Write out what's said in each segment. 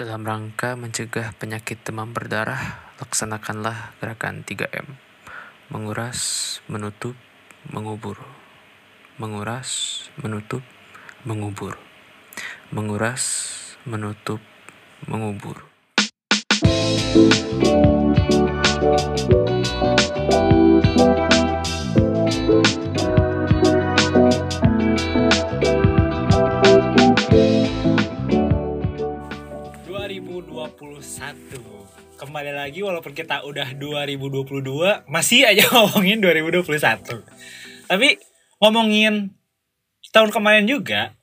Dalam rangka mencegah penyakit demam berdarah, laksanakanlah gerakan 3M. Menguras, menutup, mengubur. Menguras, menutup, mengubur. Menguras, menutup, mengubur. 2021 Kembali lagi walaupun kita udah 2022 Masih aja ngomongin 2021 Tapi ngomongin tahun kemarin juga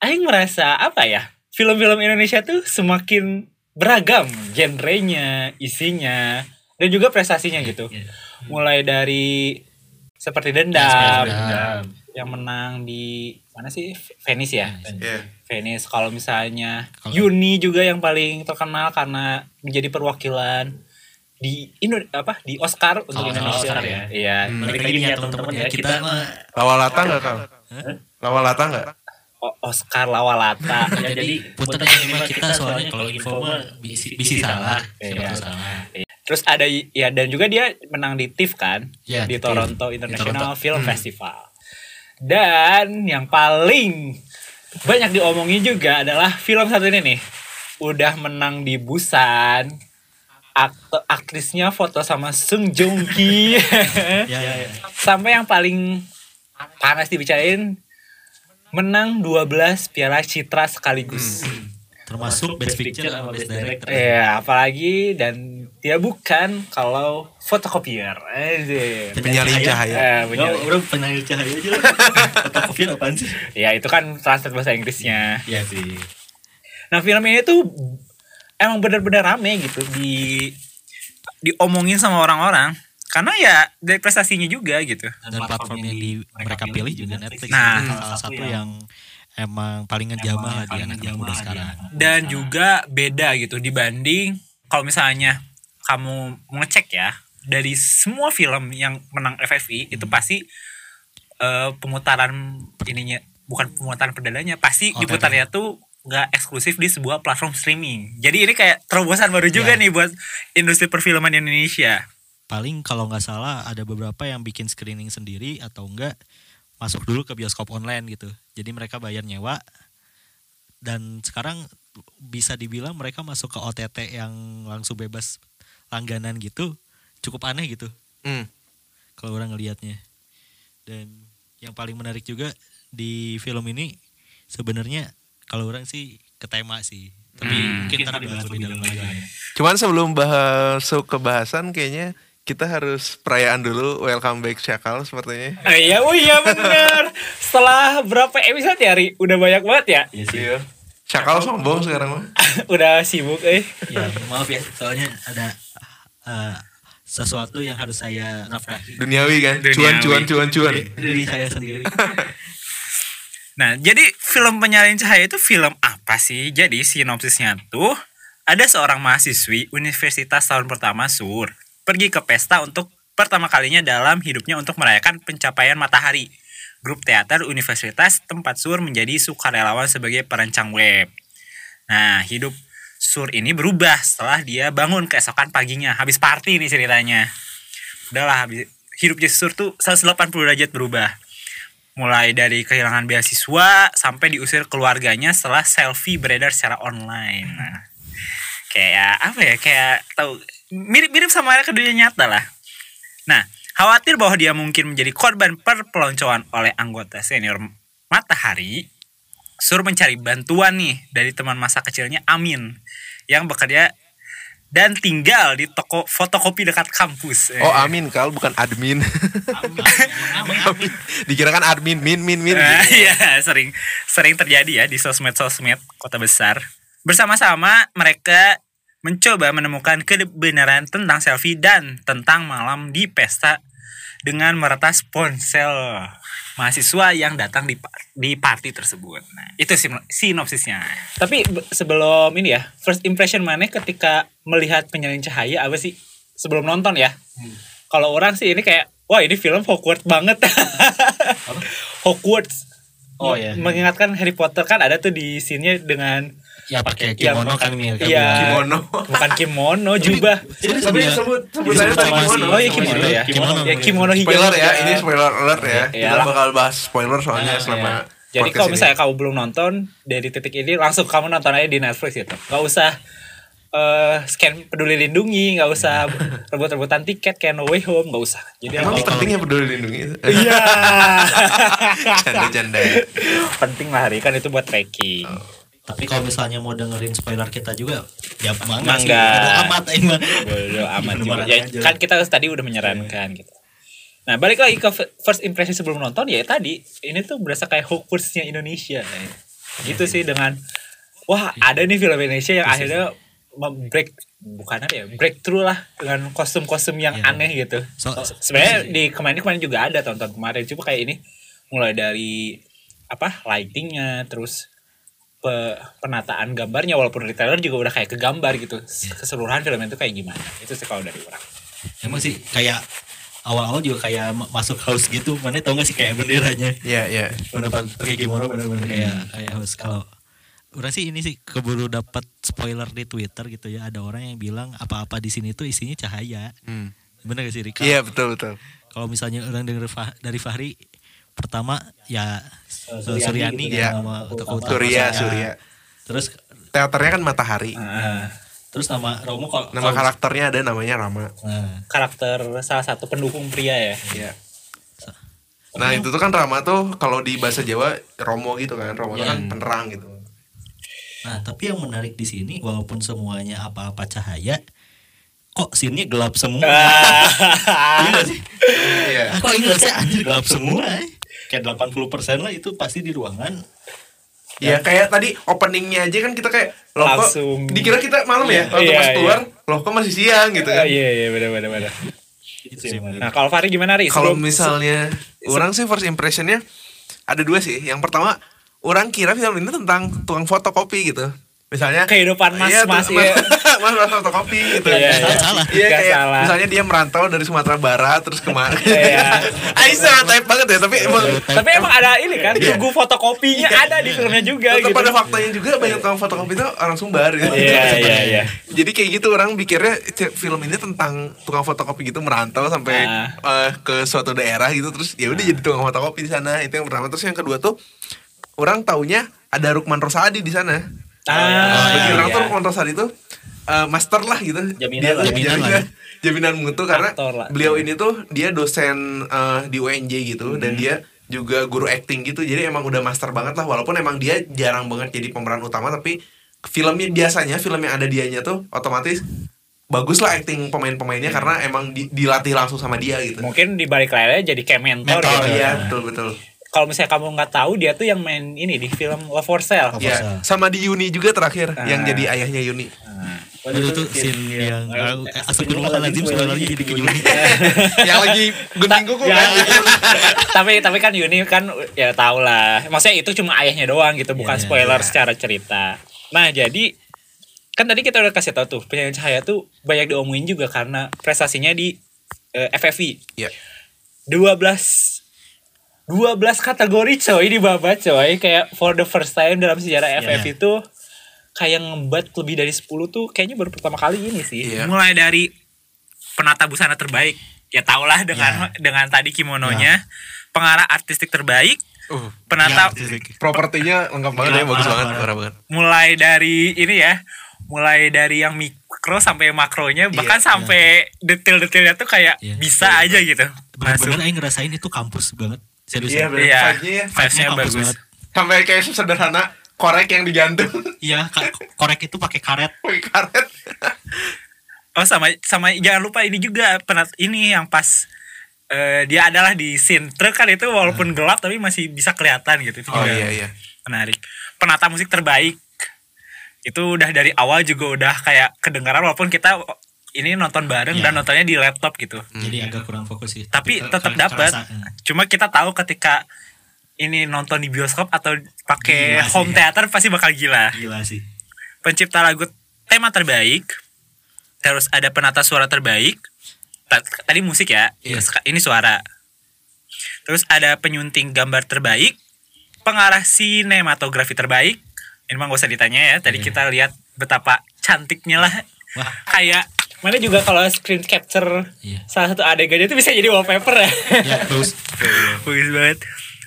Aing merasa apa ya Film-film Indonesia tuh semakin beragam Genrenya, isinya Dan juga prestasinya gitu. Mulai dari seperti dendam, yang menang di mana sih Venice ya Iya. Venice kalau misalnya Kalau- Yuni juga yang paling terkenal karena menjadi perwakilan di Indo apa di Oscar untuk Kalau Indonesia Oscar ya. ya. Iya. Balik lagi nih ya teman-teman ya kita mah Lawalata nggak kang? Lawalata nggak? O- Oscar Lawalata. ya jadi punten aja mah kita soalnya kalau info mah bisi, bisi salah Iya. salah Terus ada ya dan juga dia menang di TIFF kan Iya, di di Toronto. International Di Toronto. Film Hmm. Festival. Dan yang paling banyak diomongin juga adalah film satu ini nih. Udah menang di Busan. Aktor aktrisnya foto sama Sung Joong Ki. ya ya ya Sampai yang paling panas dibicarain menang 12 piala citra sekaligus. Termasuk best picture sama best director Ya, apalagi dan dia bukan kalau fotokopier. Eh, Penyalin cahaya. Eh, Ya, benyali. udah penyalin cahaya aja lah. Fotokopi apaan sih? Ya, itu kan translate bahasa Inggrisnya. Iya sih. Nah, film ini tuh emang bener-bener rame gitu di diomongin sama orang-orang karena ya dari prestasinya juga gitu. Dan platform yang di mereka pilih juga Netflix. Nah. Itu salah satu yang emang paling ngejamah lah di anak muda sekarang. Dan juga beda gitu dibanding kalau misalnya kamu ngecek ya dari semua film yang menang FFI itu pasti eh, pemutaran ininya bukan pemutaran perdananya pasti Oh, diputarnya tuh nggak eksklusif di sebuah platform streaming. Jadi ini kayak terobosan baru juga Ya. nih buat industri perfilman di Indonesia. Paling kalau nggak salah ada beberapa yang bikin screening sendiri atau enggak masuk dulu ke bioskop online gitu. Jadi mereka bayar nyewa dan sekarang bisa dibilang mereka masuk ke OTT yang langsung bebas langganan gitu. Cukup aneh gitu Hmm. kalau orang ngelihatnya. Dan yang paling menarik juga di film ini sebenarnya kalau orang sih ke tema sih. Tapi Hmm. mungkin ntar lebih dalam lagi. ya. Cuman sebelum bahas ke bahasan kayaknya kita harus perayaan dulu welcome back Syakal sepertinya. Ah, iya, oh iya bener. Setelah berapa episode ya, Ri? Udah banyak banget ya? Iya sih. Iya. Syakal sombong sekarang mah. Udah sibuk, eh. ya maaf ya soalnya ada eh, sesuatu yang harus saya nafkahi Duniawi kan. Duniawi. Cuan cuan cuan cuan. diri saya sendiri Nah, jadi film Penyalin Cahaya itu film apa sih? Jadi sinopsisnya tuh ada seorang mahasiswi universitas tahun pertama Sur pergi ke pesta untuk pertama kalinya dalam hidupnya untuk merayakan pencapaian matahari. Grup teater universitas tempat Sur menjadi sukarelawan sebagai perancang web. Nah, hidup Sur ini berubah setelah dia bangun keesokan paginya. Habis party nih ceritanya. Udahlah, habis, hidupnya Sur tuh 180 derajat berubah mulai dari kehilangan beasiswa sampai diusir keluarganya setelah selfie beredar secara online. Nah, kayak apa ya? Kayak tahu mirip-mirip sama ke dunia nyata lah. Nah, khawatir bahwa dia mungkin menjadi korban perpeloncoan oleh anggota senior Matahari, Sur mencari bantuan nih dari teman masa kecilnya Amin yang bekerja dan tinggal di toko fotokopi dekat kampus. Oh amin kal bukan admin. Amin. Dikira kan admin min min min. Nah, gitu. Iya, sering sering terjadi ya di sosmed-sosmed kota besar. Bersama-sama mereka mencoba menemukan kebenaran tentang selfie dan tentang malam di pesta dengan meretas ponsel mahasiswa yang datang di di party tersebut. Nah, itu sinopsisnya. Tapi be- sebelum ini ya, first impression mana ketika melihat penyalin cahaya apa sih? Sebelum nonton ya. Kalau orang sih ini kayak wah ini film Hogwarts banget. Hogwarts. Oh, iya. Mengingatkan Harry Potter kan ada tuh di scene-nya dengan Ya pakai Yang- kimono kan Mil. kan Iya. bilang. Kimono. bukan kimono jubah dia- sebut sebut disebut aja tadi kimono. oh iya Sama kimono ya Kimono. ya kimono hijau Spoiler ya, ini spoiler alert ya. Iya, Kita lah. bakal bahas spoiler soalnya selama iya. Jadi kalau misalnya kamu belum nonton dari titik ini langsung kamu nonton aja di Netflix gitu. Gak usah eh, scan peduli lindungi, nggak usah rebut-rebutan tiket kayak No Way Home, nggak usah. Jadi Emang penting ya peduli lindungi itu? iya Canda-canda ya. penting lah hari kan itu buat tracking. Tapi kalau misalnya mau dengerin spoiler kita juga, ya mangga. Mangga. Bodo amat mah. Bodo amat juga. Ya, kan kita tadi udah menyarankan gitu. Nah balik lagi ke first impression sebelum nonton ya tadi ini tuh berasa kayak Hogwarts-nya Indonesia. kayak. Gitu sih dengan wah ada nih film Indonesia yang akhirnya break bukan apa ya breakthrough lah dengan kostum-kostum yang Iya. aneh gitu. So- Sebenarnya di kemarin kemarin juga ada tahun-tahun kemarin cuma kayak ini mulai dari apa lightingnya terus pe- penataan gambarnya walaupun di trailer juga udah kayak kegambar gitu keseluruhan film itu kayak gimana itu sih kalau dari orang Emang sih kayak awal-awal juga kayak ma- masuk house gitu. Mana tau gak sih kayak benderanya? Iya, iya. Bener pakai kimono bener-bener kayak kayak house kalau Orang sih ini sih keburu dapat spoiler di Twitter gitu ya. Ada orang yang bilang apa-apa di sini tuh isinya cahaya. Hmm. Bener gak sih Rika? Iya, betul betul. Kalau misalnya orang denger Fah- dari Fahri pertama ya Suryani Suryani, gitu kan ya. nama tokoh utama. Surya, Ya. Surya. Terus Teaternya kan Matahari. Nah, terus nama Romo kalau Nama karakternya ada namanya Rama. Nah, karakter salah satu pendukung pria ya Iya. Nah itu tuh kan Rama tuh kalau di bahasa Jawa Romo gitu kan Romo tuh Iya. kan penerang gitu Nah, tapi yang menarik di sini walaupun semuanya apa-apa cahaya, kok sini gelap semua. Iya nggak sih? Iya Kok ini anjir gelap semua. Kayak 80% lah itu pasti di ruangan. Ya. kayak tadi openingnya aja kan kita kayak loh kok Langsung. dikira kita malam ya? Waktu Iya, pas iya. keluar? Loh kok masih siang? gitu kan. Iya iya benar benar benar. Itu sih menarik. nah kalau Fahri gimana Ri? Kalau Sebelum- misalnya orang sih first impressionnya ada dua sih. Yang pertama orang kira film ini tentang tukang fotokopi gitu misalnya Kehidupan mas- iya, mas, tuh, iya. mas mas fotokopi gitu Iya, iya. Salah. iya kayak salah. misalnya dia merantau dari Sumatera Barat terus ke mana Iya. Aisyah type banget ya tapi emang tapi emang ada ini kan Iya. tugu fotokopinya ada di filmnya juga tetap gitu pada faktanya juga banyak tukang fotokopi itu orang Sumbar gitu. iya iya iya Jadi kayak gitu orang pikirnya film ini tentang tukang fotokopi gitu merantau sampai Ah. eh, ke suatu daerah gitu terus ya udah jadi tukang fotokopi di sana itu yang pertama terus yang kedua tuh orang taunya ada Rukman Rosadi di sana. Ah, Bagi iya, orang iya. tuh Rosadi tuh eh, master lah gitu. Jaminan Dia lah. tuh Jaminan lah jaminan, jaminan mutu karena lah. beliau ini tuh dia dosen eh, di UNJ gitu dan Hmm. dia juga guru acting gitu jadi emang udah master banget lah walaupun emang dia jarang banget jadi pemeran utama tapi filmnya biasanya film yang ada dianya tuh otomatis bagus lah acting pemain-pemainnya karena emang di- dilatih langsung sama dia gitu. mungkin di balik layarnya jadi kayak mentor, Mentor, gitu Iya betul betul. Kalau misalnya kamu nggak tahu dia tuh yang main ini di film Love for Sale Love for Ya Sale. sama di Yuni juga terakhir Ah. yang jadi ayahnya Yuni. Itu tuh scene yang astagfirullahaladzim spoilernya jadi ke Juni. yang lagi gunting kuku Ya, kan. tapi tapi kan Yuni kan ya tau lah maksudnya itu cuma ayahnya doang gitu bukan iya, spoiler iya. secara cerita nah jadi kan tadi kita udah kasih tahu tuh penyanyi cahaya tuh banyak diomongin juga karena prestasinya di eh, FFI Iya. 12 12 kategori coy di bawah coy. Kayak for the first time dalam sejarah Iya. FFI itu kayak ngebat lebih dari 10 tuh kayaknya baru pertama kali ini sih. Iya. mulai dari penata busana terbaik. Ya tau lah dengan dengan tadi kimononya. Pengarah artistik terbaik. Uh, penata propertinya lengkap banget ya, bagus banget, parah banget. mulai dari ini ya mulai dari yang mikro sampai makronya bahkan Iya. sampai detail-detailnya tuh kayak Iya. bisa aja gitu. Bener-bener. Aing ngerasain itu kampus banget. Serius. Iya, bener. iya Vibe-nya ya. bagus banget. Sampai kayak sederhana korek yang digantung Iya, korek itu pakai karet. pakai karet. oh sama sama jangan lupa ini juga penat ini yang pas eh, dia adalah di scene truk kan itu walaupun gelap tapi masih bisa kelihatan gitu itu Oh juga iya iya. menarik penata musik terbaik itu udah dari awal juga udah kayak kedengaran walaupun kita ini nonton bareng Iya. dan nontonnya di laptop gitu Jadi agak kurang fokus sih. tapi ter- tetap dapat eh. cuma kita tahu ketika ini nonton di bioskop atau pakai sih, home ya. theater pasti bakal gila Gila sih. pencipta lagu tema terbaik terus ada penata suara terbaik Ta- tadi musik ya Iya. Seka- ini suara terus ada penyunting gambar terbaik pengarah sinematografi terbaik ini mah gak usah ditanya ya tadi Iya. kita lihat betapa cantiknya lah Wah. kayak mana juga kalau screen capture Iya. salah satu adegannya itu bisa jadi wallpaper ya Ya, terus bagus banget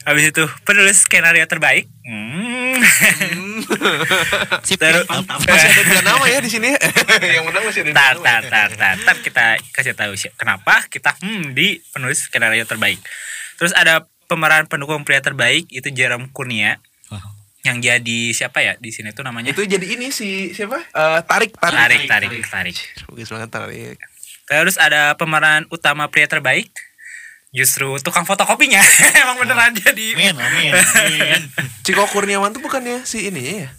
habis itu penulis skenario terbaik hmm. sip Terus- mantap. Masih ada dua nama ya di sini. yang menang masih ada dua tar nama. tar tar tar tar kita kasih tahu sih kenapa kita hmm di penulis skenario terbaik terus ada pemeran pendukung pria terbaik itu Jerome Kurnia yang jadi siapa ya di sini tuh namanya Itu jadi ini si siapa? Eh, tarik, tarik. tarik tarik tarik Bagus banget tarik. terus ada pemeran utama pria terbaik justru tukang fotokopinya emang beneran jadi amin amin amin Ciko Kurniawan tuh bukannya si ini ya?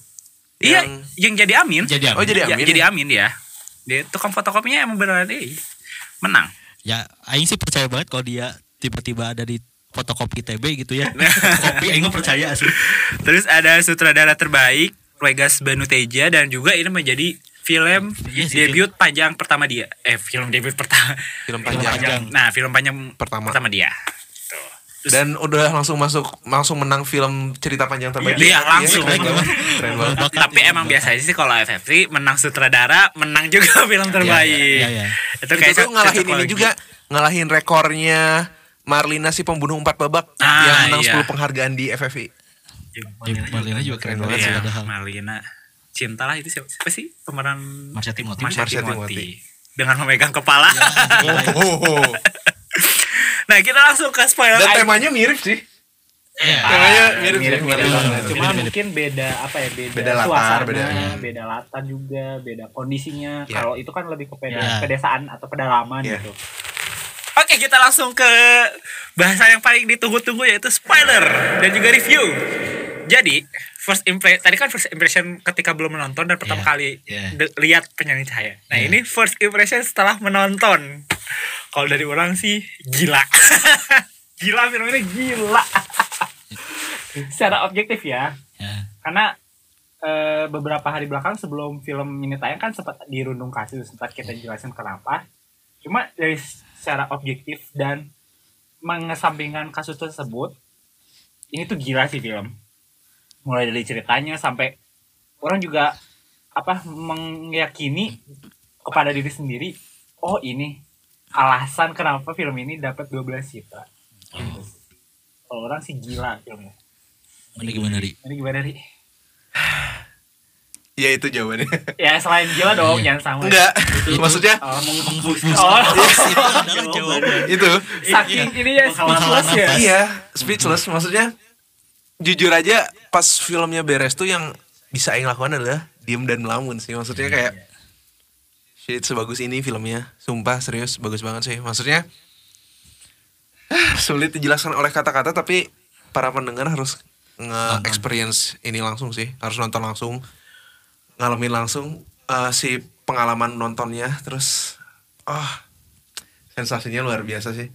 iya Yang- yang jadi Amin jadi Oh, amin. jadi Ya, Amin. jadi Amin dia dia tukang fotokopinya emang beneran dia menang ya aing sih percaya banget kalau dia tiba-tiba ada di fotokopi TB gitu ya kopi mah percaya sih Terus ada sutradara terbaik Regas Banuteja dan juga ini menjadi film Iya sih, debut panjang pertama dia. Eh film debut pertama. Film Film panjang. panjang. Nah film panjang Pertama. pertama dia. Tuh. Terus- Dan udah langsung masuk langsung menang film cerita panjang terbaik. Iya, langsung. Keren banget. Keren banget. Tapi ya, emang biasanya sih kalau FFC menang sutradara menang juga film terbaik. Iya, iya. Itu Itu kayak tuh ngalahin ini juga ngalahin rekornya Marlina si pembunuh empat babak Ah, yang menang iya. 10 penghargaan di FFI. Di Marlina juga keren Keren banget Iya, sih padahal Marlina. Cinta lah itu siapa, siapa sih pemeran Marsha Timothy Marsha Marsha Timothy. Timothy. Dengan memegang kepala. Oh, nah kita langsung ke spoiler. Dan temanya mirip sih. Iya. Temanya mirip, mirip, mirip. banget. Cuma Mirip-mirip. mungkin beda apa ya beda, Beda latar, suasana, beda- beda, latar juga, beda kondisinya. Iya. Kalau itu kan lebih ke peda- Iya. pedesaan atau pedalaman Iya. gitu. Oke kita langsung ke bahasa yang paling ditunggu-tunggu yaitu spoiler dan juga review. Jadi first impression tadi kan first impression ketika belum menonton dan pertama Iya, kali iya. de- lihat penyanyi cahaya. Nah Iya. ini first impression setelah menonton. Kalau dari orang sih gila, gila film ini gila. Secara objektif ya, Ya. karena eh, beberapa hari belakang sebelum film ini tayang kan sempat dirundung kasus, sempat kita jelasin kenapa. Cuma dari secara objektif dan mengesampingkan kasus tersebut, ini tuh gila sih film. Mulai dari ceritanya sampai orang juga apa meyakini kepada diri sendiri, oh ini alasan kenapa film ini dapat 12 citra. Gitu. Kalau orang sih gila filmnya. Ini gimana di? Ini gimana nih? Ya itu jawabannya. Ya selain gila dong, jangan sama. Enggak. Maksudnya Oh, meng- Menghapus Oh. itu adalah jawaban. itu. saking ini ya speechless ya. Iya, speechless maksudnya jujur aja pas filmnya beres tuh yang bisa Aing lakukan adalah diem dan melamun sih. Maksudnya kayak shit sebagus ini filmnya. Sumpah serius bagus banget sih. Maksudnya sulit dijelaskan oleh kata-kata tapi para pendengar harus nge-experience ini langsung sih. Harus nonton langsung, ngalamin langsung eh, si pengalaman nontonnya terus oh sensasinya luar biasa sih.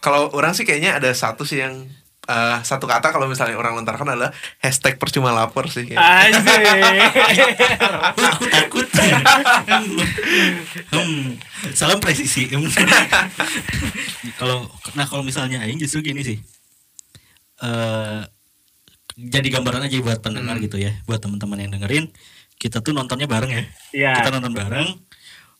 Kalau orang sih kayaknya ada satu sih yang eh, satu kata kalau misalnya orang lontarkan adalah hashtag percuma lapor sih. Anjir. Aku takut. hmm, salam presisi. kalau nah kalau misalnya aing justru gini sih. Eh jadi gambaran aja buat pendengar Hmm. gitu ya, buat teman-teman yang dengerin. Kita tuh nontonnya bareng ya. Iya. Kita nonton bareng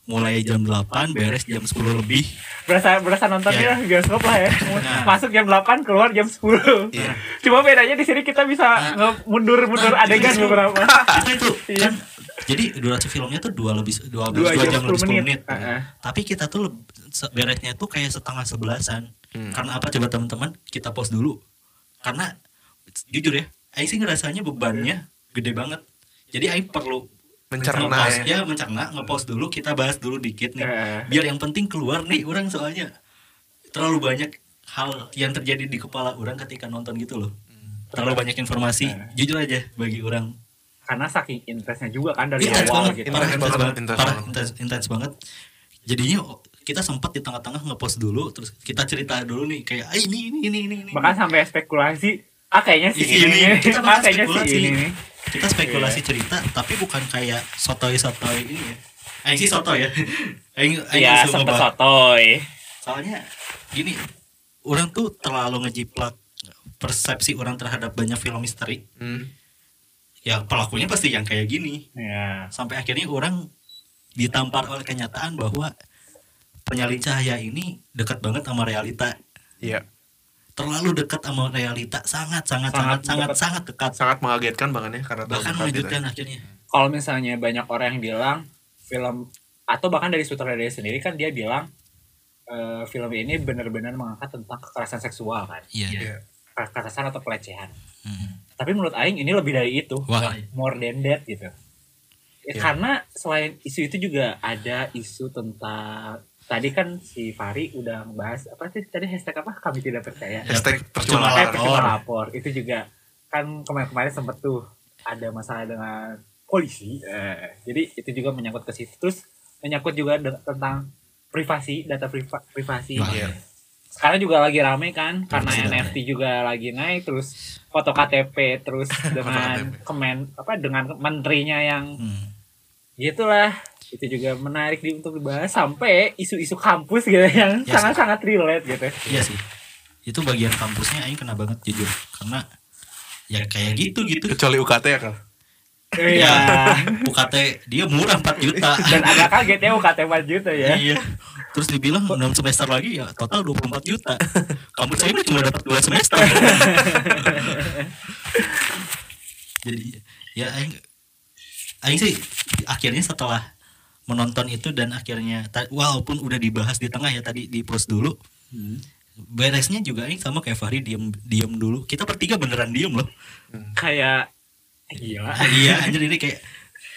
mulai jam 8 beres jam 10 lebih. Berasa berasa nontonnya Iya. bioskop lah ya. Nah. Masuk jam 8, keluar jam 10. Iya. Cuma bedanya di sini kita bisa nge- mundur-mundur Nah, adegan itu. beberapa. itu itu Iya. kan jadi durasi filmnya tuh dua lebih dua, Dua dua jam jam lebih 10 10 menit. menit, Heeh. tapi kita tuh beresnya tuh kayak setengah sebelasan Hmm. karena apa coba teman-teman kita pause dulu karena jujur ya sih ngerasanya bebannya gede banget jadi Aing perlu Mencerna ya. ya mencerna nge-pause dulu kita bahas dulu dikit nih Heeh. biar yang penting keluar nih orang soalnya terlalu banyak hal yang terjadi di kepala orang ketika nonton gitu loh terlalu banyak informasi Heeh. jujur aja bagi orang Karena saking intensnya juga kan dari intens awal banget, gitu. parah Intens banget, banget, intens parah banget. intens, intens banget. Jadinya kita sempat di tengah-tengah ngepost dulu, terus kita cerita dulu nih kayak ah, ini ini ini ini ini. Bahkan sampai spekulasi, ah kayaknya sih Ini, ini. ini. Kita Ah bahas kayaknya sih ini nih. Kita spekulasi cerita, tapi bukan kayak sotoy-sotoy ini ya. Aing sih sotoy ya. Aing aing langsung sempet sotoy. Soalnya gini, orang tuh terlalu ngejiplak persepsi orang terhadap banyak film misteri Hmm. ya pelakunya pasti yang kayak gini ya sampai akhirnya orang ditampar oleh kenyataan bahwa penyalin cahaya ini dekat banget sama realita Iya. Terlalu dekat sama realita sangat sangat sangat Sangat sangat dekat. sangat dekat Sangat mengagetkan banget ya karena bahkan gitu. mengejutkan akhirnya kalau misalnya banyak orang yang bilang film atau bahkan dari sutradara sendiri kan dia bilang eh, film ini benar-benar mengangkat tentang kekerasan seksual kan iya Iya. kekerasan atau pelecehan Hmm. tapi menurut Aing ini lebih dari itu wah more than that gitu Ya, Ya. karena selain isu itu juga ada isu tentang tadi kan si Fari udah ngebahas apa sih tadi hashtag apa kami tidak percaya Hashtag percuma percuma Eh, lapor. percuma lapor itu juga kan kemarin-kemarin sempet tuh ada masalah dengan polisi Eh, jadi itu juga menyangkut ke situ terus menyangkut juga tentang privasi data priva- privasi Wah, iya. sekarang juga lagi rame kan karena. NFT juga lagi naik terus foto KTP terus dengan KTP. kemen apa dengan menterinya yang Hmm. gitulah itu juga menarik di untuk dibahas sampai isu-isu kampus gitu yang Ya, sangat-sangat relate gitu. Iya sih. Itu bagian kampusnya Aing kena banget jujur. Karena ya kayak gitu gitu. Kecuali UKT ya kan. Iya. UKT dia murah 4 juta. Dan agak kaget ya UKT 4 juta ya. iya. Terus dibilang 6 semester lagi ya total 24 juta. Kampus saya ini cuma dapat 2 semester. Jadi ya Aing Aing sih akhirnya setelah menonton itu dan akhirnya walaupun udah dibahas di tengah ya tadi di post dulu beresnya juga Aing sama kayak Fahri diem diem dulu kita bertiga beneran diem loh Kayak gila. Ah, iya anjir ini kayak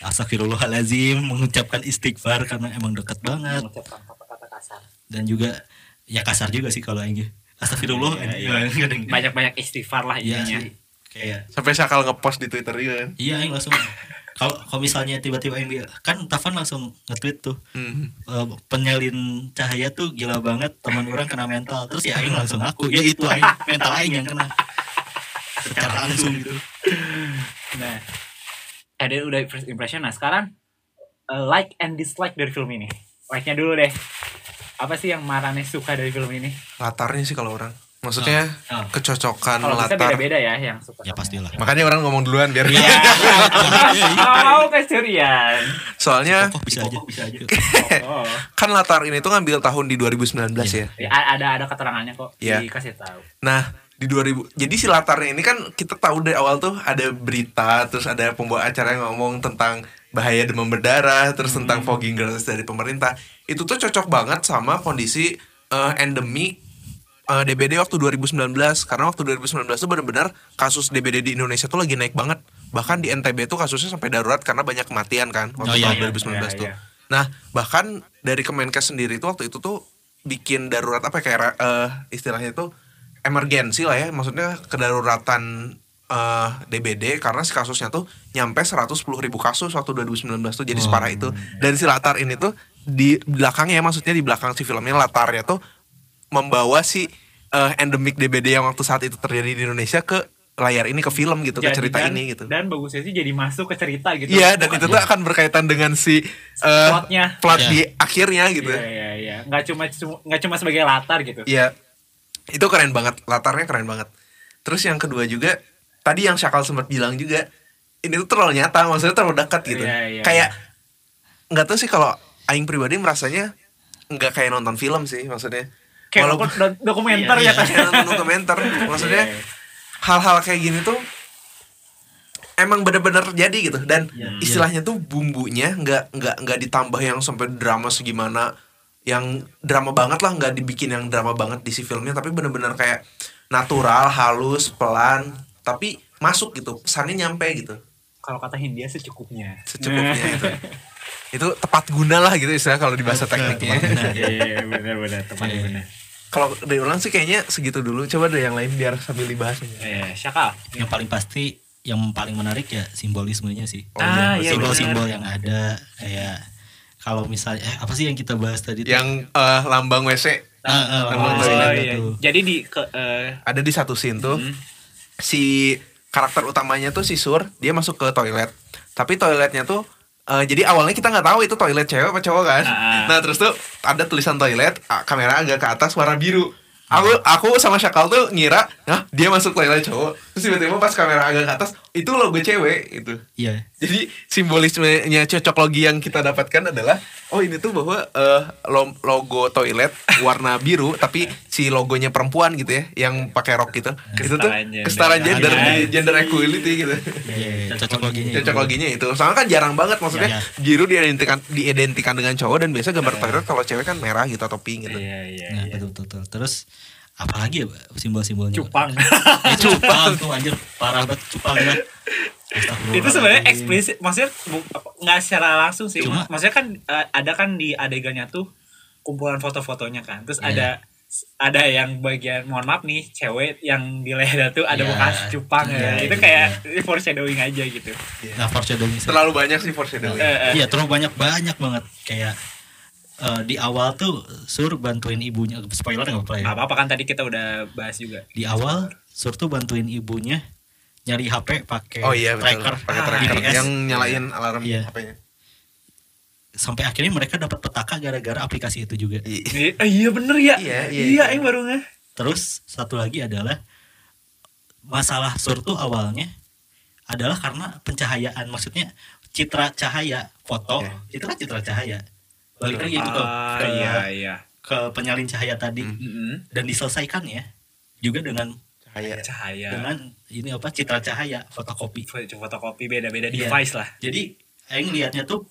Astagfirullahalazim mengucapkan istighfar karena emang dekat banget Mengucapkan kata-kata kasar. dan juga ya kasar juga sih kalau Aing Astagfirullah Iya, iya. Ada yang- Banyak-banyak istighfar lah Iya intinya. sih. kayak Sampai Sakal ngepost di Twitter juga kan. iya langsung kalau kalau misalnya tiba-tiba bilang- kan Tafan langsung nge-tweet tuh Hmm. eh, penyalin cahaya tuh gila banget teman orang kena mental terus ya Aing langsung aku ya itu Aing mental Aing yang kena secara langsung gitu Nah, ada udah first impression. Nah, sekarang uh, like and dislike dari film ini. Like-nya dulu deh. Apa sih yang Marane suka dari film ini? Latarnya sih kalau orang. Maksudnya Oh. kecocokan Kalau latar. beda-beda ya yang suka. ya pastilah Makanya orang ngomong duluan biar Iya. Mau kecurian. Soalnya kok bisa aja bisa aja kan latar ini tuh ngambil tahun di 2019 ya. Ya, ada ada keterangannya kok. Iya. Dikasih tahu. Nah, di 2000 jadi si latarnya ini kan kita tahu dari awal tuh ada berita terus ada pembawa acara yang ngomong tentang bahaya demam berdarah terus tentang fogging gratis dari pemerintah itu tuh cocok banget sama kondisi eh, endemik eh, DBD waktu 2019 karena waktu 2019 tuh benar-benar kasus DBD di Indonesia tuh lagi naik banget. Bahkan di NTB tuh kasusnya sampai darurat karena banyak kematian kan waktu Oh, iya, tahun iya. 2019 Iya, tuh. iya. nah bahkan dari Kemenkes sendiri tuh waktu itu tuh bikin darurat apa ya, kayak eh, istilahnya tuh emergensi lah ya. Maksudnya kedaruratan eh, DBD karena si kasusnya tuh nyampe 110 ribu kasus waktu 2019 tuh. Jadi separah itu. Dan si latar ini tuh di belakangnya maksudnya di belakang si filmnya latarnya tuh membawa si eh, endemik DBD yang waktu saat itu terjadi di Indonesia ke layar ini ke film gitu ke Jadi, cerita dan, ini gitu Dan bagusnya sih jadi masuk ke cerita gitu. iya dan itu tuh akan berkaitan dengan si eh, plotnya. plot Iya. di akhirnya gitu Iya iya iya. Nggak cuma nggak cuma sebagai latar gitu. Iya. Itu keren banget, latarnya keren banget. Terus yang kedua juga tadi yang Syakal sempat bilang juga ini tuh terlalu nyata, maksudnya terlalu dekat gitu. Iya, iya, kayak nggak tahu sih kalau aing pribadi merasanya nggak kayak nonton film sih maksudnya. Kayak Walaupun do- dokumenter Iya, ya iya. kan. nonton dokumenter, maksudnya Iya, iya. hal-hal kayak gini tuh emang bener-bener jadi gitu dan Iya. istilahnya tuh bumbunya nggak nggak nggak ditambah yang sampai drama segimana yang drama banget lah nggak dibikin yang drama banget di si filmnya tapi bener-bener kayak natural halus pelan tapi masuk gitu pesannya nyampe gitu Kalau kata Hindia secukupnya. secukupnya itu itu tepat guna lah gitu istilah kalau di bahasa tekniknya Iya iya benar benar teman Iya. Kalau dari ulang sih kayaknya segitu dulu coba deh yang lain biar sambil dibahas Iya, Syakal. yang paling pasti yang paling menarik ya simbolismenya sih Oh, Ah, iya, simbol-simbol yang ada kayak kalau misalnya eh, apa sih yang kita bahas tadi tuh? yang eh, lambang WC Ah, ah, Lambang Oh, toilet iya. itu. Jadi di ke eh, ada di satu scene tuh Hmm. si karakter utamanya tuh si Sur dia masuk ke toilet tapi toiletnya tuh eh, jadi awalnya kita nggak tahu itu toilet cewek apa cowok kan. Ah. nah terus tuh ada tulisan toilet ah, kamera agak ke atas warna biru. Aku aku sama Syakal tuh ngira nah dia masuk toilet cowok. Terus tiba-tiba pas kamera agak ke atas itu logo cewek itu. Iya. Jadi simbolismenya cocok logi yang kita dapatkan adalah oh ini tuh bahwa eh, lo- logo toilet warna biru tapi si logonya perempuan gitu ya yang pakai rok gitu. itu tuh Kesetaraan gender. kesetaraan gender Iya. di gender equality gitu. Iya, cocok loginya. Cocok loginya itu. Soalnya kan jarang banget maksudnya Iya, biru diidentikan diidentikan dengan cowok dan biasa gambar toilet kalau cewek kan merah gitu atau pink gitu. Iya iya. Nah, iya. betul betul. Terus apalagi ya simbol-simbolnya? Cupang. Ya, cupang tuh anjir parah banget cupang ya. Itu sebenarnya eksplisit maksudnya nggak secara langsung sih Cuma- maksudnya kan eh, ada kan di adegannya tuh kumpulan foto-fotonya kan terus Iya. ada ada yang bagian mohon maaf nih cewek yang di leher tuh ada Iya. bekas cupang Iya, ya. itu iya. kayak foreshadowing aja gitu Nah, foreshadowing. Terlalu banyak sih foreshadowing. Eh, eh. Iya, terlalu banyak banyak banget kayak eh, di awal tuh Sur bantuin ibunya spoiler nggak apa-apa ya. apa apa kan tadi kita udah bahas juga Di awal Sur tuh bantuin ibunya nyari HP pakai Oh iya betul. tracker, Pakai Ah, tracker GPS. yang nyalain alarm Iya. HP-nya. sampai akhirnya mereka dapat petaka gara-gara aplikasi itu juga. I- Iya, eh, iya bener ya Iya, iya, iya iya. yang baru nggak Terus satu lagi adalah masalah Sur tuh awalnya adalah karena pencahayaan maksudnya citra cahaya foto Oke. itu kan citra cahaya balik lagi itu ke, ah ke, iya iya ke penyalin cahaya tadi Hmm. Mm-mm. dan diselesaikan ya juga dengan Cahaya. cahaya dengan ini apa citra cahaya fotokopi Foto- fotokopi beda-beda Iya. device lah jadi Aing lihatnya tuh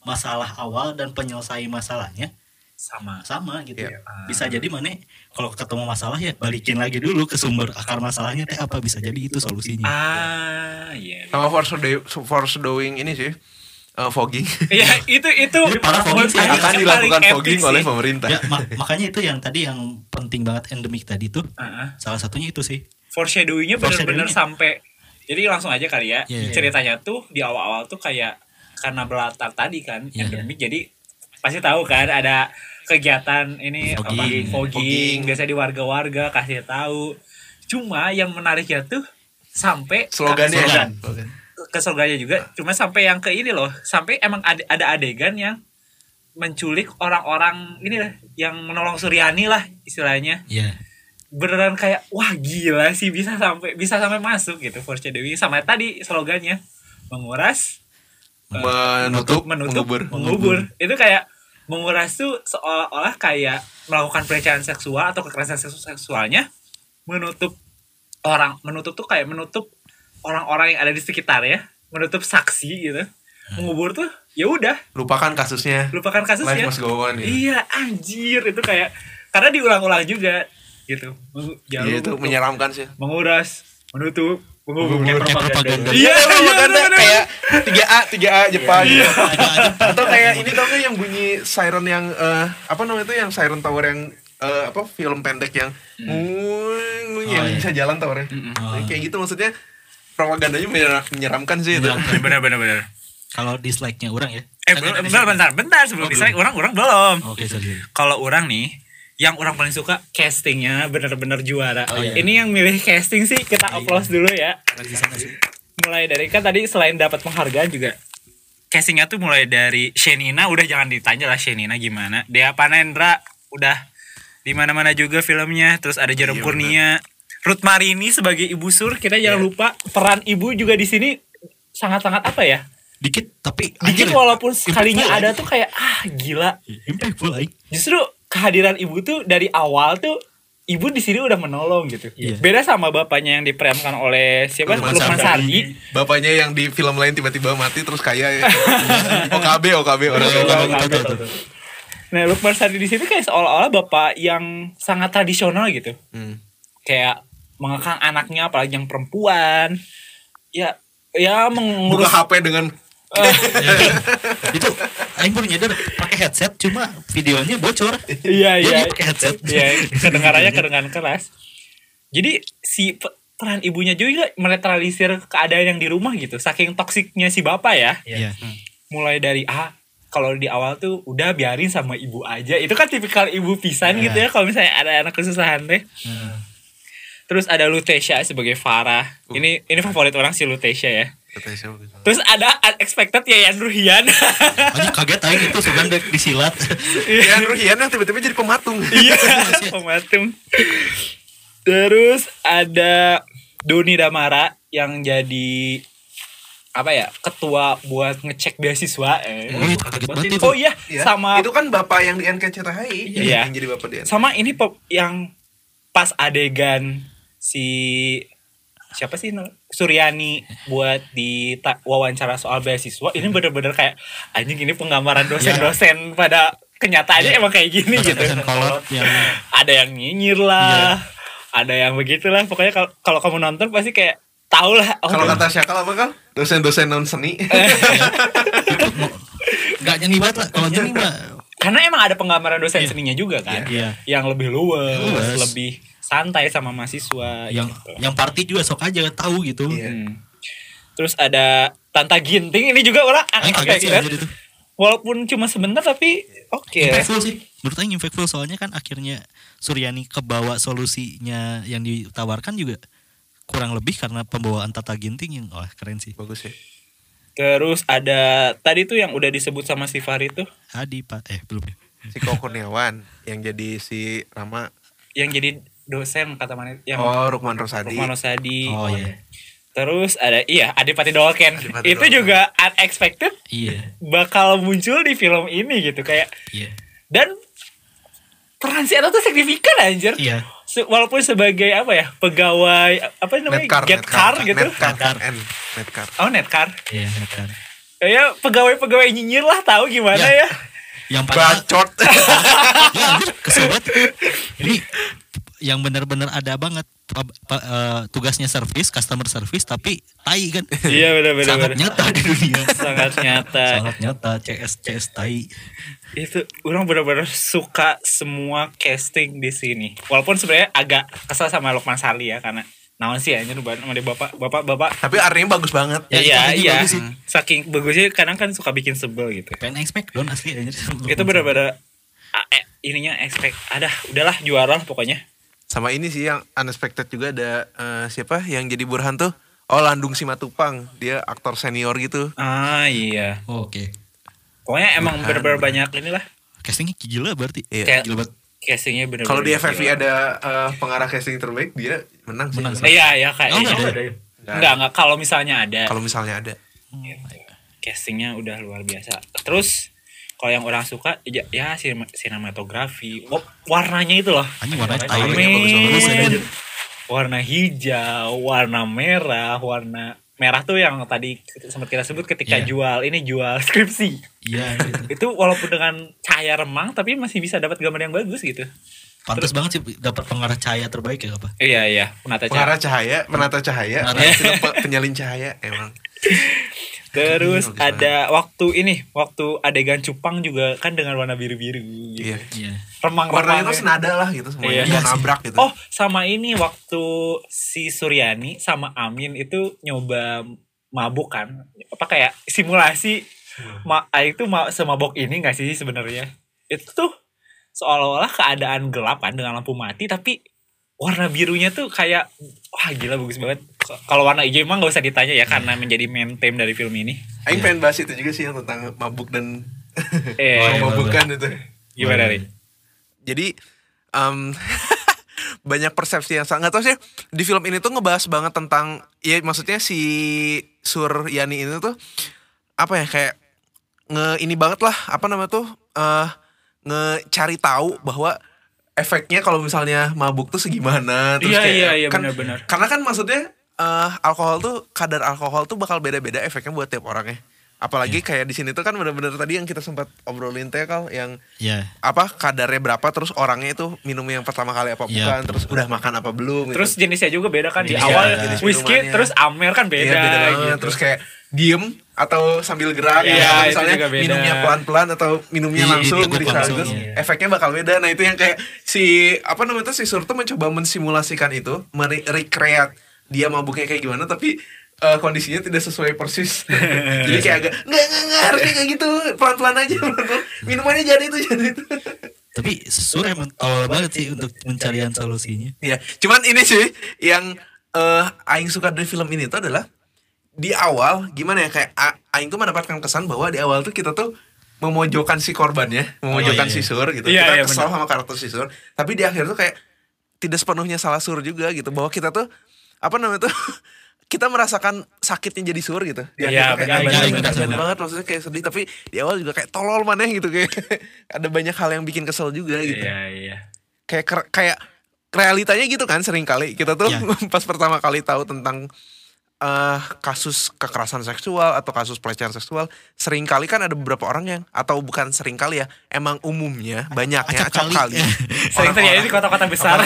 masalah awal dan penyelesaian masalahnya sama sama gitu Iya. bisa jadi mana kalau ketemu masalah ya balikin lagi dulu ke sumber akar masalahnya teh apa bisa jadi itu solusinya ah iya Sama foreshadowing, foreshadowing ini sih. Eh, fogging. Iya itu itu Ini parah fogging sih. Ini akan dilakukan epic fogging sih. oleh pemerintah. ya ma- makanya itu yang tadi yang penting banget endemik tadi tuh Uh-uh. salah satunya itu sih Foreshadowingnya bener-bener Foreshadowingnya. sampai jadi langsung aja kali ya Iya, iya. ceritanya tuh di awal-awal tuh kayak karena berlatar tadi kan Iya. endemik jadi pasti tahu kan ada kegiatan ini apa Fogging. fogging, Fogging. biasa di warga-warga kasih tahu cuma yang menariknya tuh sampai Slogannya Slogan. Slogan. Ke surganya juga cuma sampai yang ke ini loh. Sampai emang ada, ada adegan yang menculik orang-orang ini lah yang menolong Suryani lah istilahnya. Iya. Beneran kayak wah gila sih bisa sampai bisa sampai masuk gitu foreshadowing. Sama tadi slogannya menguras Menutup, menutup mengubur. mengubur. itu kayak menguras tuh seolah-olah kayak melakukan pelecehan seksual atau kekerasan seksu- seksualnya menutup orang menutup tuh kayak menutup orang-orang yang ada di sekitar ya menutup saksi gitu mengubur tuh ya udah Lupakan kasusnya. lupakan Life kasusnya must go on. gitu. iya anjir itu kayak karena diulang-ulang juga gitu jangan Iya itu menyeramkan sih. menguras menutup mengubur. Kayak propaganda. iya iya propaganda bener-bener. kayak 3A 3A Jepang Iya. atau kayak ini tau gak yang bunyi siren yang eh, apa namanya itu yang siren tower yang eh, apa film pendek yang nguing, yang Oh, iya. bisa jalan towernya Oh. kayak gitu maksudnya propagandanya menyer- menyeramkan sih itu. Bener bener bener kalau dislike-nya orang ya? Eh ada bentar bentar bentar sebelum Oh, dislike orang orang belum. Oke sorry. Kalau orang nih yang orang paling suka castingnya bener-bener juara. Oh, iya. ini yang milih casting sih kita Iya. applause dulu ya. Di sana sih. Mulai dari kan tadi selain dapat penghargaan juga castingnya tuh mulai dari Shenina udah jangan ditanya lah Shenina gimana. Dea Panendra udah di mana mana juga filmnya. Terus ada Jarum Iya, Kurnia Ruth Marini sebagai ibu sur kita jangan Iya. lupa peran ibu juga di sini sangat sangat apa ya dikit tapi dikit anjir, walaupun sekalinya impactful, ada tuh kayak ah gila impactful aing. justru kehadiran ibu tuh dari awal tuh ibu di sini udah menolong gitu Iya. beda sama bapaknya yang diperankan oleh siapa Lukman Lukman Sardi. Bapaknya yang di film lain tiba-tiba mati terus kaya ya OKB OKB orang betul. Nah, Lukman Sardi di sini kayak seolah-olah bapak yang sangat tradisional gitu. Hmm. Kayak mengekang anaknya apalagi yang perempuan. Ya ya buka mengurus HP dengan itu aing baru nyadar pakai headset cuma videonya bocor Iya, iya. pakai headset Iya, kedengarannya kedengaran keras. Jadi si pe- peran ibunya juga menetralisir keadaan yang di rumah gitu. Saking toksiknya si bapak ya. iya Mulai dari ah kalau di awal tuh udah biarin sama ibu aja. Itu kan tipikal ibu pisan Iya. gitu ya kalau misalnya ada anak kesusahan teh. Terus ada Lutetia sebagai Farah. Ini ini favorit orang si Lutetia ya. Terus ada unexpected ya Yan Ruhian. Anjing kaget aing itu sugan dek disilat ya Ruhian yang tiba-tiba jadi pematung Iya, pematung. Terus ada Doni Damara yang jadi apa ya ketua buat ngecek beasiswa eh. Oh, itu kaget banget itu. oh iya Iya. sama itu kan bapak yang di NKCTHI Iya. yang jadi bapak di sama ini pop yang pas adegan si siapa sih Suryani buat di wawancara soal beasiswa ini bener-bener kayak anjing ini penggambaran dosen-dosen pada kenyataannya emang kayak gini gitu. Dosen kolot yang ada yang nyinyir lah ada yang begitulah pokoknya kalau kalau kamu nonton pasti kayak tau lah. Oh, kalau kata Syakal apa kan dosen-dosen non seni. Nggak nyanyi banget lah kalau nyanyi mah. Karena emang ada penggambaran dosen seninya juga kan Iya. yang lebih luwes, Luwes. lebih santai sama mahasiswa yang gitu. yang party juga sok aja tahu gitu Iya. Hmm. Terus ada Tanta Ginting ini juga orang Aing kaget sih unexpected. anjir itu Walaupun cuma sebentar tapi oke. impactful sih menurut Aing impactful soalnya kan akhirnya Suryani kebawa solusinya yang ditawarkan juga kurang lebih karena pembawaan Tata Ginting yang wah keren sih bagus ya Terus ada tadi tuh yang udah disebut sama si Fahri tuh Adi pak eh belum ya si Koko Kurniawan yang jadi si Rama yang jadi dosen kata mana yang oh Rukman Rosadi Rukman Rosadi. oh iya Terus ada iya Adipati Dolken. Adipati Itu Dolken. juga unexpected iya bakal muncul di film ini gitu kayak iya dan peran si Eta tuh signifikan anjir. iya Se- walaupun sebagai apa ya pegawai apa namanya Netcar, get Netcar, car gitu Netcar, Netcar. Netcar. oh netcar iya kan kayak pegawai-pegawai nyinyir lah tahu gimana Ya. ya yang padahal Bacot. ya anjir kesel banget ini yang benar-benar ada banget. Pa- pa- eh, tugasnya service customer service tapi tai kan? Iya benar-benar sangat nyata di dunia. Sangat nyata. Sangat nyata CS CS tai. Itu orang benar-benar suka semua casting di sini. Walaupun sebenarnya agak kesal sama Lukman Sali ya karena naon sih anjir sama dia bapak bapak bapak. Tapi artinya bagus banget. ya, Ya, iya iya. bagus sih. saking bagusnya kadang kan suka bikin sebel gitu. Pengen expect don asli anjir itu benar-benar eh, ininya expect ada udahlah juara lah pokoknya Sama ini sih yang unexpected juga ada eh, siapa yang jadi Burhan tuh? Oh Landung Simatupang, dia aktor senior gitu. ah iya Oh, oke pokoknya emang Bukan. benar-benar banyak inilah castingnya gila berarti Iya. Kayak- gila banget castingnya benar-benar Kalau di FFV gila. ada eh, pengarah casting terbaik, dia menang sih. Menang Eh, iya iya kayak Oh, enggak iya. ada. enggak enggak kalau misalnya ada Kalau misalnya ada. castingnya udah luar biasa terus kalau yang orang suka ya, ya sinema- sinematografi Wa- warnanya itu loh anjing. Men. warna hijau warna merah warna merah tuh yang tadi sempat kita sebut ketika Iya. jual ini jual skripsi iya gitu. itu walaupun dengan cahaya remang tapi masih bisa dapat gambar yang bagus gitu pantas banget sih dapat pengarah cahaya terbaik ya apa iya iya penata cahaya Pengarah cahaya, penata cahaya, pe- penyalin cahaya emang. terus Bagus ada waktu ini waktu adegan cupang juga kan dengan warna biru biru Iya. iya remang Warnanya tuh senada lah gitu Iya. semuanya. Iya nabrak gitu. Oh, sama ini waktu si Suryani sama Amin itu nyoba mabuk kan. Apa kayak simulasi ma ah, itu ma semabok ini gak sih sebenarnya? Itu tuh seolah-olah keadaan gelap kan dengan lampu mati tapi warna birunya tuh kayak wah gila bagus banget. Kalau warna hijau emang gak usah ditanya ya karena menjadi main theme dari film ini. Aing pengen bahas itu juga sih yang tentang mabuk dan Eh, Oh, iya. mabukan itu. gimana nih? Jadi em, banyak persepsi yang sangat tahu sih di film ini tuh ngebahas banget tentang ya maksudnya si Suryani ini tuh apa ya kayak nge ini banget lah apa namanya tuh eh ngecari tahu bahwa efeknya kalau misalnya mabuk tuh segimana terus Iya, kayak iya, iya, kan- benar-benar. karena kan maksudnya eh alkohol tuh kadar alkohol tuh bakal beda-beda efeknya buat tiap orangnya apalagi kayak di sini tuh kan bener-bener tadi yang kita sempat obrolin teh kal yang iya apa kadarnya berapa terus orangnya itu minum yang pertama kali apa Iya, bukan betul. terus udah makan apa belum gitu. Terus jenisnya juga beda kan di awal beda. Jenis whisky minumannya. terus Amer kan beda, Iya, beda banget. gitu. terus kayak diem atau sambil gerak Iya, atau itu misalnya juga beda. minumnya pelan-pelan atau minumnya Iya, langsung itu gitu langsung, sekaligus iya. efeknya bakal beda nah itu yang kayak si apa namanya tuh si Sur tuh mencoba mensimulasikan itu merecreate dia mabuknya kayak gimana tapi eh, kondisinya tidak sesuai persis jadi kayak agak nggak nggak nggak harusnya kayak gitu pelan pelan aja pelan-pelan. minumannya jadi itu jadi itu tapi sur emang tolol banget sih untuk pencarian solusinya Ya, cuman ini sih yang eh aing suka dari film ini tuh adalah di awal gimana ya kayak a- aing tuh mendapatkan kesan bahwa di awal tuh kita tuh memojokkan si korbannya, memojokkan Oh, iya, si Sur gitu. Iya, kita iya, kesal benar. sama karakter si Sur, tapi di akhir tuh kayak tidak sepenuhnya salah Sur juga gitu bahwa kita tuh apa namanya tuh kita merasakan sakitnya jadi sur gitu. Iya, kayak, benar, "Anjing, benar, banget maksudnya kayak sedih tapi di awal juga kayak tolol mana gitu kayak ada banyak hal yang bikin kesel juga gitu. Iya, iya. Kayak kayak realitanya gitu kan sering kali kita tuh Iya. pas pertama kali tahu tentang eh kasus kekerasan seksual atau kasus pelecehan seksual sering kali kan ada beberapa orang yang atau bukan sering kali ya emang umumnya banyaknya acap acap kali. kali Sering terjadi di kota-kota besar.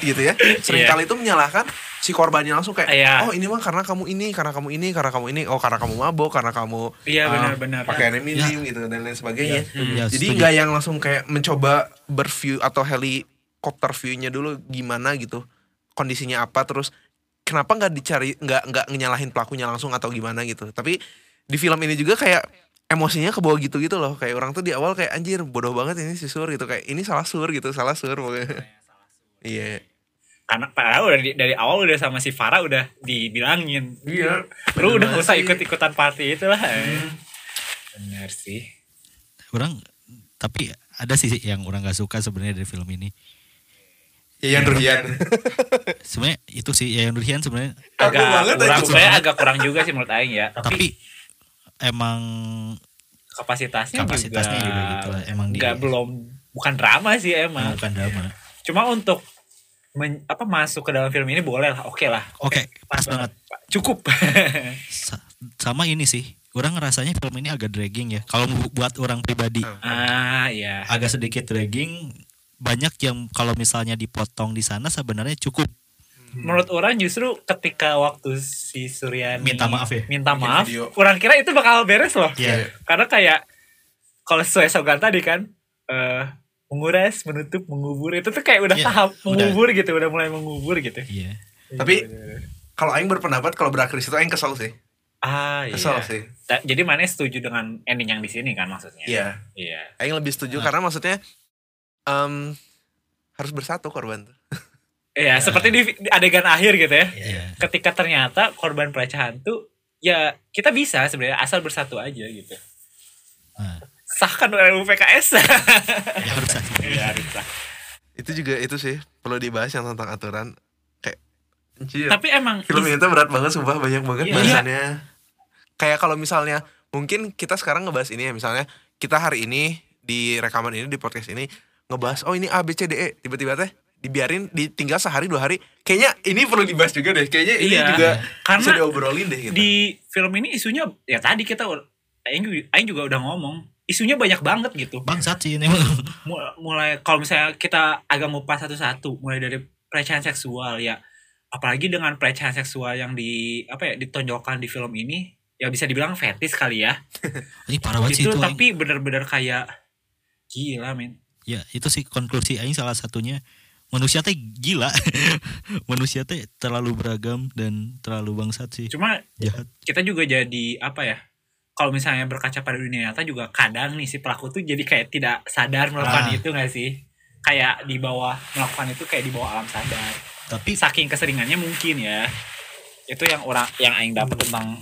gitu ya sering Iya. kali itu menyalahkan si korbannya langsung kayak Iya. oh ini mah karena kamu ini karena kamu ini karena kamu ini oh karena kamu mabok karena kamu Iya, uh, benar-benar. pakai minim gitu dan lain sebagainya. Ya, jadi setuju. nggak yang langsung kayak mencoba berview atau helikopter viewnya dulu gimana gitu kondisinya apa terus kenapa nggak dicari nggak nggak nyalahin pelakunya langsung atau gimana gitu. Tapi di film ini juga kayak emosinya ke bawah gitu gitu loh. Kayak orang tuh di awal kayak anjir bodoh banget ini si sur gitu. Kayak ini salah sur gitu. Salah sur pokoknya. Iya Karena padahal udah di- dari awal udah sama si Farah udah dibilangin. iya Lu udah usah sih. ikut-ikutan party itu lah. Benar sih. orang tapi ada sih yang orang gak suka sebenarnya dari film ini Yayan Ruhian sebenarnya itu sih Yayan Nurhian sebenarnya Kaku Agak banget kurang, sebenarnya agak kurang juga sih menurut Aing ya. Tapi, tapi emang kapasitasnya, kapasitasnya juga gitu lah, emang dia- nggak belum bukan drama sih emang. bukan drama Cuma untuk men- apa masuk ke dalam film ini boleh lah, oke lah. oke pas banget Cukup. Sa- sama ini sih orang ngerasanya film ini agak dragging ya kalau bu- buat orang pribadi ah, iya. agak sedikit dragging banyak yang kalau misalnya dipotong di sana sebenarnya cukup Menurut orang justru ketika waktu si Suryani Minta maaf ya? Minta maaf, video. orang kira itu bakal beres loh. Iya. Karena kayak kalau sesuai slogan tadi kan eh menguras, menutup, mengubur itu tuh kayak udah Iya, tahap udah. mengubur gitu, udah mulai mengubur gitu. iya tapi kalau Aing berpendapat kalau berakhir situ Aing kesel sih Ah iya. kesel sih Ta- Jadi mana setuju dengan ending yang di sini kan maksudnya? iya Iya. Aing lebih setuju Ah. karena maksudnya em, harus bersatu korban tuh Iya, seperti di, di adegan akhir gitu ya. iya Ketika ternyata korban pelecehan tuh ya kita bisa sebenarnya asal bersatu aja gitu. Nah, Sahkan RUU PKS. ya harus sah. Iya, harus sah. itu juga itu sih perlu dibahas yang tentang aturan kayak anjir. Tapi emang film ini tuh berat banget sumpah banyak banget Iya. bahasannya kayak kalau misalnya mungkin kita sekarang ngebahas ini ya misalnya kita hari ini di rekaman ini di podcast ini ngebahas oh ini A B C D E tiba-tiba teh dibiarin ditinggal sehari dua hari kayaknya ini perlu dibahas juga deh kayaknya ini Iya. juga Karena bisa diobrolin deh gitu di film ini isunya ya tadi kita Aing, juga- Aing juga udah ngomong isunya banyak banget gitu. Bangsat sih ini mulai kalau misalnya kita agak ngupas satu-satu mulai dari pelecehan seksual ya. Apalagi dengan pelecehan seksual yang di apa ya ditonjolkan di film ini ya bisa dibilang fetis kali ya. Ini parah banget sih itu itu tapi bener-bener kayak gila men. Ya itu sih konklusi aing salah satunya. Manusia teh gila. Manusia teh terlalu beragam dan terlalu bangsat sih. Cuma jahat. kita juga jadi apa ya kalau misalnya berkaca pada dunia nyata juga kadang nih si pelaku tuh jadi kayak tidak sadar melakukan Ah. itu gak sih? Kayak di bawah melakukan itu kayak di bawah alam sadar. Tapi saking keseringannya mungkin ya. Itu yang orang yang aing dapat tentang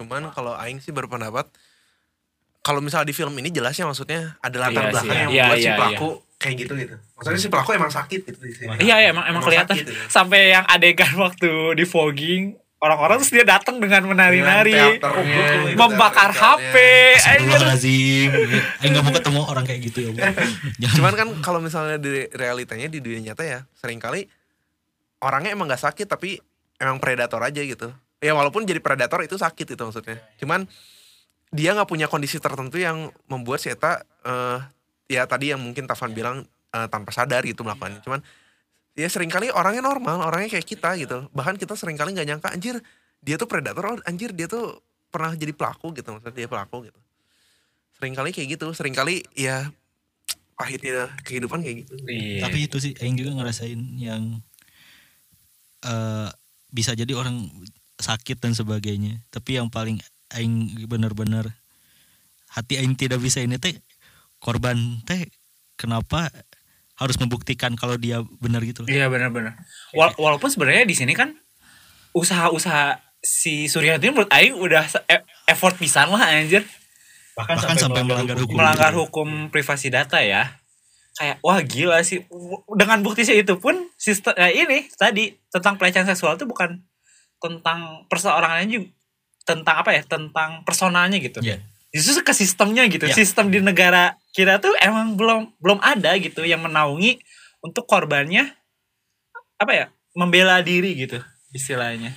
cuman kalau Aing sih berpendapat kalau misalnya di film ini jelasnya maksudnya ada latar Iya sih, belakang yang iya, membuat si iya, pelaku kayak gitu gitu. Maksudnya si pelaku emang sakit gitu di sini. Iya iya emang emang kelihatan. sakit, gitu. sampai yang adegan waktu di fogging orang-orang terus dia datang dengan menari-nari teaternya, gitu, membakar. HP. Astagfirullahaladzim Aing gak mau ketemu orang kayak gitu ya Cuman kan kalau misalnya di realitanya di dunia nyata ya sering kali orangnya emang gak sakit tapi emang predator aja gitu. Ya walaupun jadi predator itu sakit itu maksudnya. Cuman dia nggak punya kondisi tertentu yang membuat si Eta eh, ya tadi yang mungkin Tavan bilang eh, tanpa sadar gitu melakukannya. Cuman ya sering kali orangnya normal, orangnya kayak kita gitu. Bahkan kita sering kali nggak nyangka anjir dia tuh predator, oh, anjir dia tuh pernah jadi pelaku gitu maksudnya dia pelaku gitu. Seringkali kayak gitu, sering kali ya pahitnya kehidupan kayak gitu. Iya. Tapi itu sih Aing juga ngerasain yang eh bisa jadi orang sakit dan sebagainya. Tapi yang paling Aing benar-benar hati Aing tidak bisa ini teh korban teh kenapa harus membuktikan kalau dia benar gitu. Iya benar-benar. Wal- walaupun sebenarnya di sini kan usaha-usaha si Suryanti menurut Aing udah e- effort pisan lah anjir Bahkan sampai melanggar hukum. melanggar hukum privasi data ya. Kayak wah gila sih dengan bukti sih itu pun sistem eh, ini tadi tentang pelecehan seksual itu bukan tentang perseorangannya juga tentang apa ya tentang personalnya gitu Iya. Justru ke sistemnya gitu Iya. sistem di negara kita tuh emang belum belum ada gitu yang menaungi untuk korbannya apa ya membela diri gitu istilahnya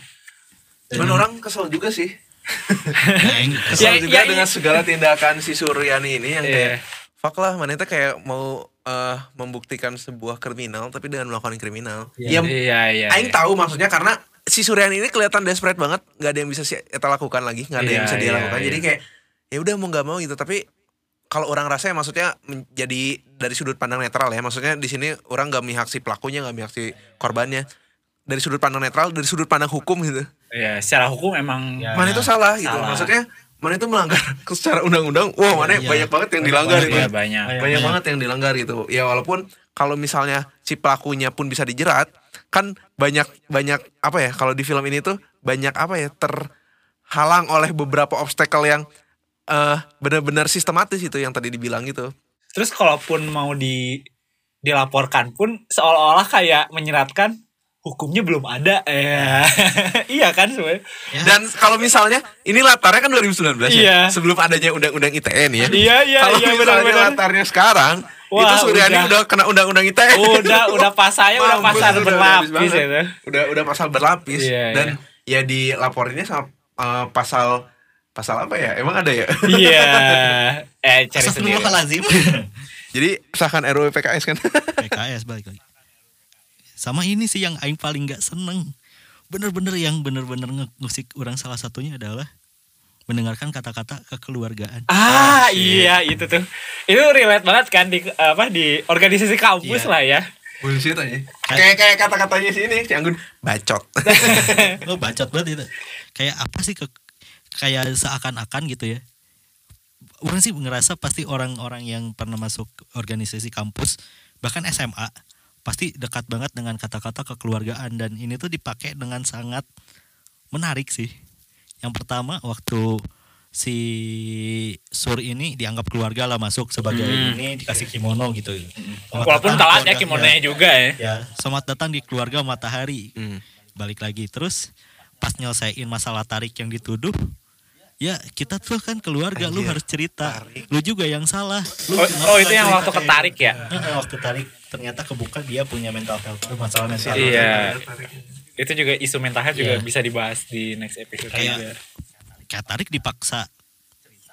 Cuman orang kesel juga sih. Yang Kesel Ya, juga ya, dengan iya. segala tindakan si Suryani ini yang Iya. kayak fuck lah, mana itu kayak mau eh, membuktikan sebuah kriminal tapi dengan melakukan kriminal. Ya, iya iya Aing tahu maksudnya karena si Suryani ini kelihatan desperate banget, nggak ada yang bisa si Eta lakukan lagi, nggak ada yang Iya, bisa dia iya, lakukan. Jadi iya. kayak ya udah mau nggak mau gitu. Tapi kalau orang rasa ya maksudnya menjadi dari sudut pandang netral ya. Maksudnya di sini orang nggak mihak si pelakunya, nggak mihak si korbannya. Dari sudut pandang netral, dari sudut pandang hukum gitu. Iya, secara hukum emang Ya. Mana itu salah gitu. Salah. Maksudnya mana itu melanggar secara undang-undang. Wah, mana iya. banyak banget yang Banyak dilanggar banget, gitu. ya Banyak. banyak. Banyak Banyak. banget yang dilanggar gitu. Ya walaupun kalau misalnya si pelakunya pun bisa dijerat, kan banyak banyak apa ya kalau di film ini tuh banyak apa ya terhalang oleh beberapa obstacle yang eh benar-benar sistematis itu yang tadi dibilang gitu. Terus kalaupun mau di dilaporkan pun seolah-olah kayak menyeratkan hukumnya belum ada. Eh, iya kan sebenarnya. Dan kalau misalnya ini latarnya kan 2019 ya, Iya. sebelum adanya undang-undang ITE nih ya. Iya iya kalau iya misalnya benar-benar. latarnya sekarang, Wah, itu Suryani udah. udah. kena undang-undang ITE. Udah udah pasarnya udah habis berlapis itu. Udah udah pasal berlapis Iya, dan ya dilaporinnya sama eh, pasal pasal apa ya? Emang ada ya? Iya. Eh cari sendiri. Astagfirullahaladzim. Jadi sahkan RUU PKS kan. PKS balik lagi. Sama ini sih yang aing paling nggak seneng. Bener-bener yang bener-bener ngusik orang salah satunya adalah mendengarkan kata-kata kekeluargaan. Ah iya itu tuh. Itu relate banget kan di apa di organisasi kampus Iya. lah ya. Bullshit aja. Kayak kayak kata-katanya si ini, si Anggun bacot. Oh bacot banget itu. Kayak apa sih ke kayak seakan-akan gitu ya. Orang sih ngerasa pasti orang-orang yang pernah masuk organisasi kampus bahkan SMA pasti dekat banget dengan kata-kata kekeluargaan dan ini tuh dipakai dengan sangat menarik sih. Yang pertama waktu si Sur ini dianggap keluarga lah masuk sebagai Hmm. ini dikasih kimono gitu. Selamat Walaupun telat ya kimononya juga ya. ya selamat datang di keluarga matahari Hmm. balik lagi terus pas nyelesain masalah tarik yang dituduh ya kita tuh kan keluarga lu Anjir, harus cerita tarik. lu juga yang salah lu Oh, oh, itu yang waktu ketarik ya? Heeh, waktu tarik ternyata kebuka dia punya mental health masalah mental health. Iya. Itu juga isu mental health juga Iya. bisa dibahas di next episode Kayak- juga. kayak tarik dipaksa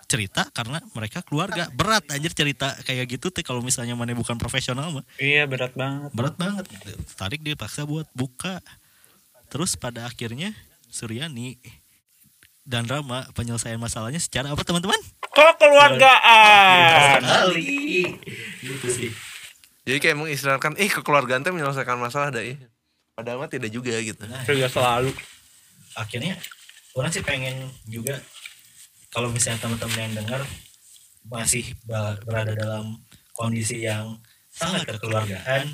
cerita karena mereka keluarga berat anjir cerita kayak gitu teh kalau misalnya mana bukan profesional mah Iya berat banget. berat banget tarik dipaksa buat buka terus pada akhirnya Suryani dan Rama penyelesaian masalahnya secara apa teman-teman Kekeluargaan. kali gitu sih Jadi kayak mengistilahkan, eh kekeluargaan teh menyelesaikan masalah dah. ih. Padahal mah tidak juga gitu. Juga selalu. akhirnya orang sih pengen juga kalau misalnya teman-teman yang dengar masih berada dalam kondisi yang sangat kekeluargaan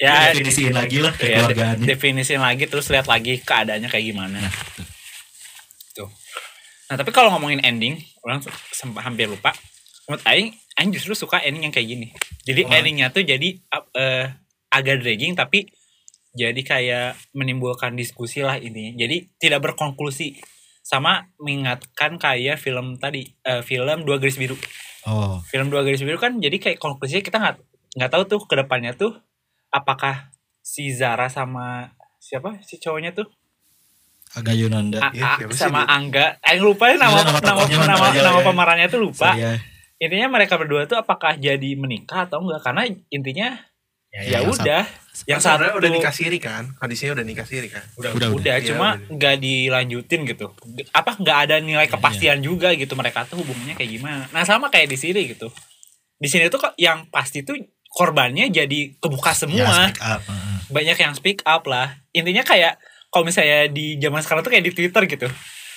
Ya, definisiin lagi lah ya, kekeluargaannya definisiin lagi terus lihat lagi keadaannya kayak gimana. Tuh. Nah, tapi kalau ngomongin ending, orang sempat hampir lupa. Menurut aing, aing justru suka ending yang kayak gini. Jadi Oh. endingnya tuh jadi eh, agak dragging tapi jadi kayak menimbulkan diskusi lah ini. Jadi tidak berkonklusi sama mengingatkan kayak film tadi eh, film dua garis biru oh film dua garis biru kan jadi kayak konklusinya kita nggak nggak tahu tuh ke depannya tuh apakah si Zara sama siapa si cowoknya tuh agak Yunanda. A- Iya, A- siapa sih sama dia? Angga. Eh lupa ya nama Iya, nama nama nama, aja nama ya. pemerannya tuh lupa. Saya intinya mereka berdua tuh apakah jadi menikah atau enggak? Karena intinya ya, yang udah yang Yang sebenarnya satu udah nikah siri kan? Kondisinya udah nikah siri kan? udah Udah, udah, udah. Iya, cuma udah. nggak dilanjutin gitu. Apa nggak ada nilai Iya, kepastian juga gitu mereka tuh hubungannya kayak gimana. Nah sama kayak di sini gitu. Di sini tuh kok yang pasti tuh korbannya jadi kebuka ya, semua. speak up. Banyak yang speak up lah. Intinya kayak kalau misalnya di zaman sekarang tuh kayak di twitter gitu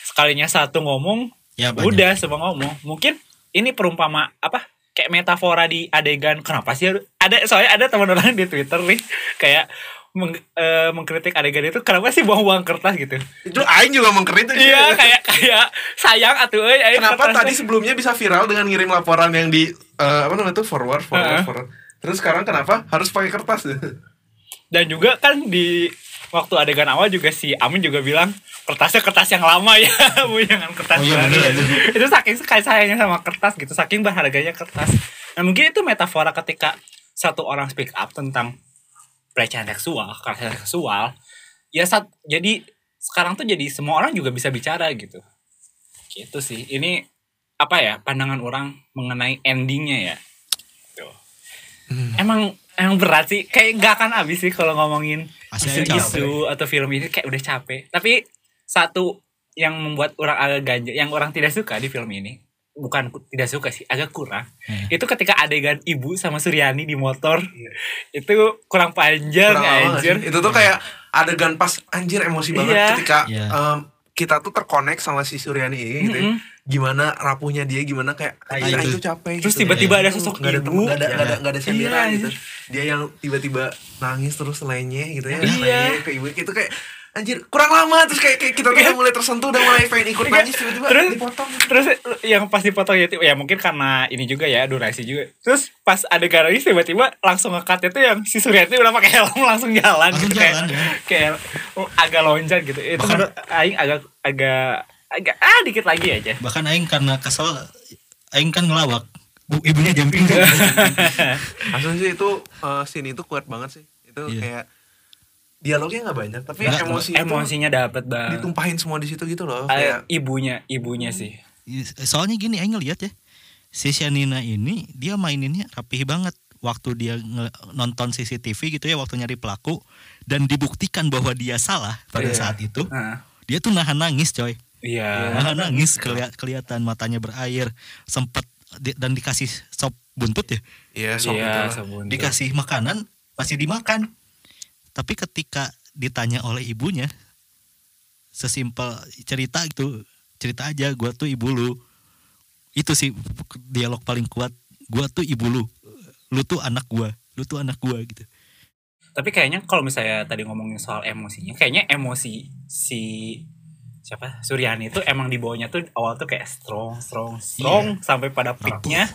sekalinya satu ngomong ya banyak. udah semua ngomong mungkin ini perumpama apa kayak metafora di adegan kenapa sih ada soalnya ada teman orang di twitter nih kayak meng- eh, mengkritik adegan itu kenapa sih buang-buang kertas gitu Itu Aing juga mengkritik. iya kayak kayak sayang atuh euy ayo Kenapa kertasnya. tadi sebelumnya bisa viral dengan ngirim laporan yang di eh, apa namanya tuh forward forward Heeh. forward. Terus sekarang kenapa harus pakai kertas? dan juga kan di waktu adegan awal juga si Amin juga bilang kertasnya kertas yang lama ya bu jangan kertas Oh iya, baru." aja. itu saking sekali sayangnya sama kertas gitu saking berharganya kertas nah mungkin itu metafora ketika satu orang speak up tentang pelecehan seksual kekerasan seksual ya saat jadi sekarang tuh jadi semua orang juga bisa bicara gitu gitu sih ini apa ya pandangan orang mengenai endingnya ya Tuh. emang emang berat sih kayak nggak akan habis sih kalau ngomongin Pasti isu-isu atau film ini kayak udah capek tapi satu yang membuat orang agak ganjel yang orang tidak suka di film ini bukan tidak suka sih agak kurang Hmm. itu ketika adegan ibu sama Suryani di motor itu kurang panjang Kurang anjir? Itu tuh kayak adegan pas anjir emosi banget Iya. ketika Iya. em, kita tuh terkonek sama si Suryani ini gitu. ya. Mm-mm. Gimana rapuhnya dia gimana kayak anjir itu. itu capek. Terus gitu. tiba-tiba ada Itu sosok nggak ada ibu. temen, nggak ada nggak ada Iya. nggak ada Iya, gitu. Dia yang tiba-tiba nangis terus lenyeh gitu ya. Iya. Lenyeh ke ibu itu kayak anjir kurang lama terus kayak, kayak kita tuh udah mulai tersentuh udah mulai pengen ikut Iya. nangis tiba-tiba Terus- dipotong. Terus yang pas dipotong itu ya mungkin karena ini juga ya durasi juga. Terus pas adegan lagi tiba-tiba langsung ngekat itu yang si Suryati udah pakai helm langsung jalan Langsung gitu jalan, kayak, ya. kayak oh, agak loncat gitu. Itu Bahkan- menurut Aing agak agak agak ah dikit lagi aja. Bahkan aing karena kesel aing kan ngelawak. Bu, ibunya jumping. Asli sih itu eh, scene itu kuat banget sih. Itu Iya. kayak dialognya nggak banyak tapi Nggak, emosi itu Emosinya dapet banget. ditumpahin semua di situ gitu loh. Kayak ibunya ibunya sih. Soalnya gini aing ngeliat ya. Si Shanina ini dia maininnya rapih banget waktu dia nonton CCTV gitu ya waktu nyari pelaku dan dibuktikan bahwa dia salah pada Iya. saat itu Nah, dia tuh nahan nangis coy iya. nahan nangis keli- kelihatan matanya berair sempet di- dan dikasih sop buntut ya Iya, Iya, gitu lah. sabun. dikasih makanan masih dimakan tapi ketika ditanya oleh ibunya sesimpel cerita gitu cerita aja gua tuh ibu lu. Itu sih dialog paling kuat gua tuh ibu lu lu tuh anak gua lu tuh anak gua gitu. Tapi kayaknya kalau misalnya tadi ngomongin soal emosinya, kayaknya emosi si siapa? Suryani itu emang dibawanya tuh awal tuh kayak strong, strong, strong sampai pada peaknya,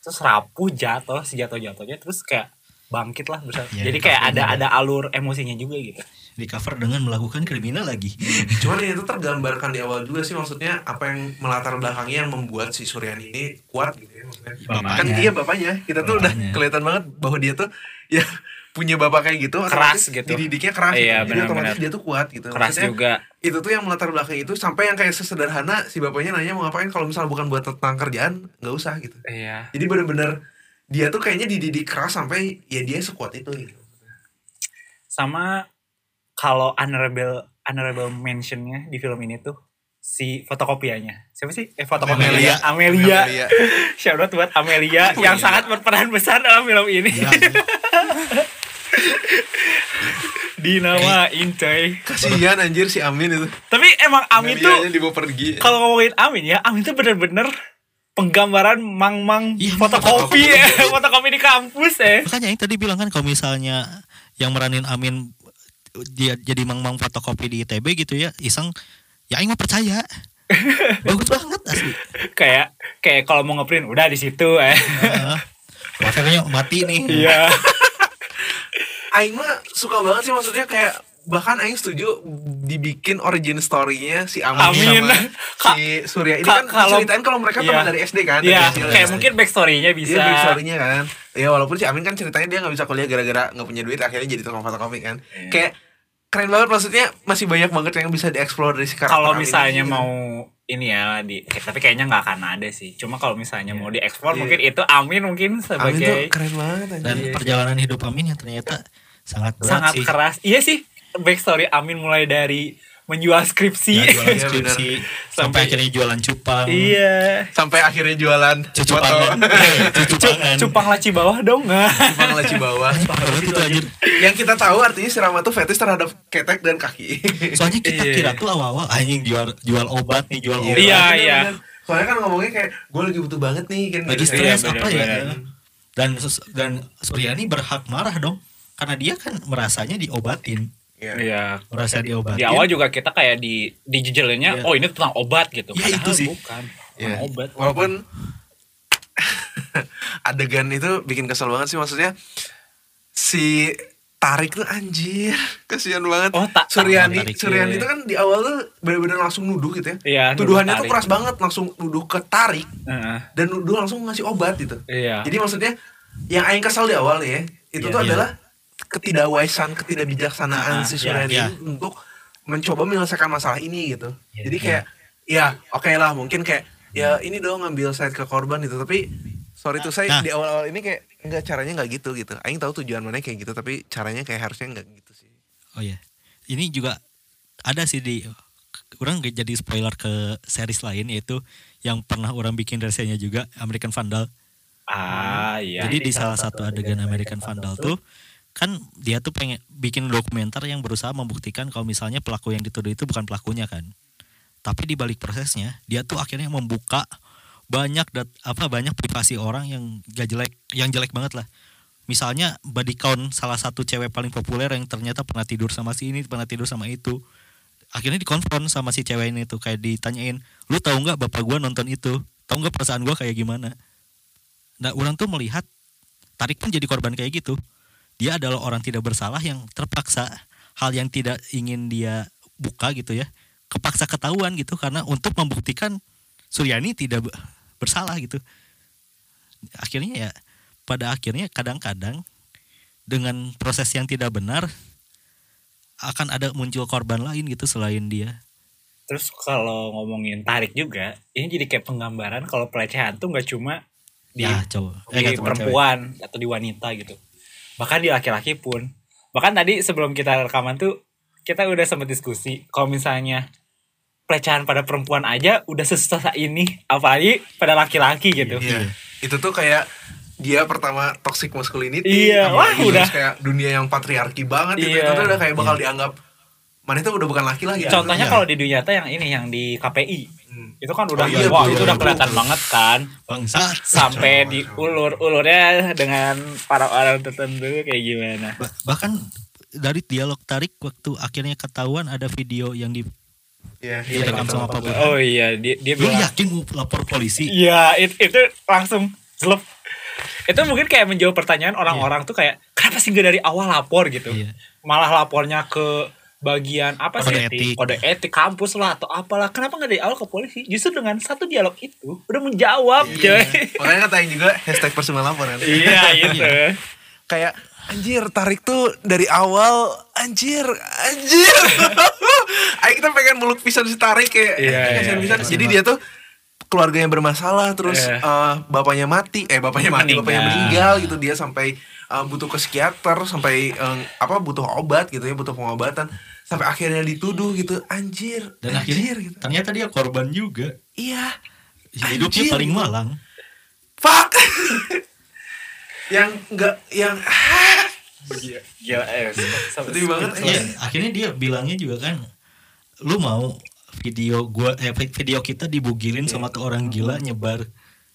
terus rapuh jatuh, si jatuh jatuhnya terus kayak bangkit lah besar. Iya, Jadi kayak ada ada alur emosinya juga gitu. di cover dengan melakukan kriminal lagi Cuman ini tuh tergambarkan di awal juga sih maksudnya apa yang melatar belakangnya yang membuat si Suryani ini kuat gitu ya maksudnya. Bapaknya. Kan dia bapaknya, kita tuh udah kelihatan banget bahwa dia tuh ya punya bapak kayak gitu Keras gitu. Dididiknya keras Iya, gitu. Jadi otomatis dia tuh kuat gitu. Keras Maksudnya, juga. Itu tuh yang melatar belakang itu sampai yang kayak sesederhana si bapaknya nanya mau ngapain kalau misalnya bukan buat tentang kerjaan nggak usah gitu. Iya. Jadi bener-bener dia tuh kayaknya dididik keras sampai ya dia sekuat itu gitu. Sama kalau honorable honorable mentionnya di film ini tuh si fotokopiannya siapa sih? Eh fotokopiannya Amelia. Amelia, shout out buat Amelia yang sangat berperan besar dalam film ini. Iya, dinamain coy Kasihan anjir si Amin itu. tapi emang Amin tuh Amelianya dibawa pergi. kalau ngomongin Amin ya Amin tuh bener-bener penggambaran mang-mang Iya, fotokopi ya fotokopi di kampus ya makanya yang tadi bilang kan kalau misalnya yang meranin Amin dia jadi mang-mang fotokopi di ITB gitu ya iseng ya aing mah percaya. Bagus banget asli. Kayak kayak kalau mau ngeprint udah di situ eh. Heeh. Wafelnya mati nih. Iya. Aing mah suka banget sih maksudnya kayak bahkan Aing setuju dibikin origin story-nya si Amin, Amin. sama Ka- si Surya ini ka- kan kalau- ceritain kalau mereka Iya. teman dari SD kan Iya, dari kecil. kayak mungkin backstory-nya bisa. Iya big story-nya kan Ya walaupun si Amin kan ceritanya dia gak bisa kuliah gara-gara gak punya duit Akhirnya jadi tukang fotokopi kan Iya. Kayak keren banget maksudnya Masih banyak banget yang bisa dieksplor dari si karakter Kalau Amin misalnya ini, gitu. mau ini ya di eh, tapi kayaknya nggak akan ada sih. Cuma kalau misalnya mau dieksplor Iya. mungkin itu Amin mungkin Amin tuh sebagai keren banget dan anjir. perjalanan hidup Amin yang ternyata sangat berat sangat sih keras. Iya sih, backstory Amin mulai dari menjual skripsi. Ya, jualan skripsi Sampai- sampai akhirnya jualan cupang iya. Sampai akhirnya jualan cucu foto. pangan cucu pangan Cupang laci bawah dong nggak? Cupang laci bawah Parah itu anjir. Yang kita tahu artinya si Rama tuh fetish terhadap ketek dan kaki soalnya kita Iya. kira tuh awal-awal anjing jual jual obat nih jual obat Iya, iya. bener. Soalnya kan ngomongnya kayak gue lagi butuh banget nih kan lagi gitu. stres Iya, apa ya dan dan Suryani berhak marah dong karena dia kan merasanya diobatin Iya. Iya. merasa diobatin Di awal juga kita kayak di di jejelinnya, Iya. oh ini tentang obat gitu. Iya, Padahal itu sih. bukan. Iya. Tentang obat. Walaupun adegan itu bikin kesel banget sih maksudnya si Tarik tuh anjir, kasihan banget. Oh, tak- Suryani, Tarik, Suryani iya. itu kan di awal tuh bener-bener langsung nuduh gitu ya. Iya, Tuduhannya tuh keras banget, langsung nuduh ke Tarik Heeh. dan nuduh langsung ngasih obat gitu. Iya. Jadi maksudnya yang aing kesal di awal nih ya, itu Iya, tuh iya. adalah ketidakwaisan, ketidakbijaksanaan Ah, si iya, Suryani iya. untuk mencoba menyelesaikan masalah ini gitu. Iya, Jadi kayak ya oke lah mungkin kayak ya ini dong ngambil side ke korban gitu, tapi sorry tuh saya Nah. di awal-awal ini kayak enggak caranya nggak gitu gitu. Aing tahu tujuan mana kayak gitu, tapi caranya kayak harusnya nggak gitu sih. Oh iya. Ini juga ada sih di orang jadi spoiler ke series lain yaitu yang pernah orang bikin resennya juga American Vandal. Ah, iya. Jadi di salah satu adegan American Vandal tuh kan dia tuh pengen bikin dokumenter yang berusaha membuktikan kalau misalnya pelaku yang dituduh itu bukan pelakunya kan. Tapi di balik prosesnya dia tuh akhirnya membuka banyak dat, apa banyak privasi orang yang gak jelek, yang jelek banget lah. Misalnya body count salah satu cewek paling populer yang ternyata pernah tidur sama si ini, pernah tidur sama itu. Akhirnya dikonfront sama si cewek ini tuh kayak ditanyain, "Lu tahu nggak bapak gua nonton itu? Tahu nggak perasaan gua kayak gimana?" Nah, orang tuh melihat Tarik pun jadi korban kayak gitu. Dia adalah orang tidak bersalah yang terpaksa hal yang tidak ingin dia buka gitu ya, kepaksa ketahuan gitu karena untuk membuktikan Suryani tidak be- bersalah gitu. Akhirnya ya pada akhirnya kadang-kadang dengan proses yang tidak benar akan ada muncul korban lain gitu selain dia. Terus kalau ngomongin tarik juga, ini jadi kayak penggambaran kalau pelecehan tuh nggak cuma di, Ya, cowok. di nggak cuma cewek. perempuan atau di wanita gitu. Bahkan di laki-laki pun. Bahkan tadi sebelum kita rekaman tuh kita udah sempat diskusi kalau misalnya pelecehan pada perempuan aja udah sesusah ini, apalagi pada laki-laki gitu. Iya. Itu tuh kayak dia pertama toxic masculinity Iya, wah, udah. kayak dunia yang patriarki banget gitu. Iya. Itu tuh udah kayak bakal dianggap mana itu udah bukan laki lagi. Contohnya Iya. kalau di dunia nyata yang ini yang di KPI. Hmm. Itu kan udah Oh, iya, wah betul, itu udah betul, kelihatan betul. banget kan. Bangsa. Sampai di ulur ulurnya dengan para orang tertentu kayak gimana. Ba- bahkan dari dialog tarik waktu akhirnya ketahuan ada video yang di Iya, Iya, rekam sama Pak. Oh iya, dia dia lu bilang. yakin mau lapor polisi Iya, it- itu langsung jelek. Itu mungkin kayak menjawab pertanyaan orang-orang tuh kayak kenapa sih nggak dari awal lapor gitu. Iya. Malah lapornya ke bagian apa Kode sih etik. kode etik kampus lah atau apalah kenapa nggak dari awal ke polisi justru dengan satu dialog itu udah menjawab Iya. coy Makanya ngatain juga hashtag personal laporan. iya gitu kayak anjir tarik tuh dari awal anjir anjir ayo kita pengen meluk pisan si tarik kayak Iya, eh, kasihan iya, pisan. iya. jadi dia tuh keluarganya bermasalah terus Iya. eh, bapaknya mati eh bapaknya mati Meninggal. bapaknya meninggal gitu dia sampai eh, butuh ke psikiater sampai eh, apa butuh obat gitu ya butuh pengobatan sampai akhirnya dituduh gitu anjir dan anjir akhirnya gitu. ternyata dia korban juga. Iya hidupnya Anjir, paling gitu. malang. Fuck. Yang enggak yang gila eh Sedih banget, Iya, akhirnya dia bilangnya juga kan lu mau video gua eh video kita dibugilin sama tuh orang gila nyebar.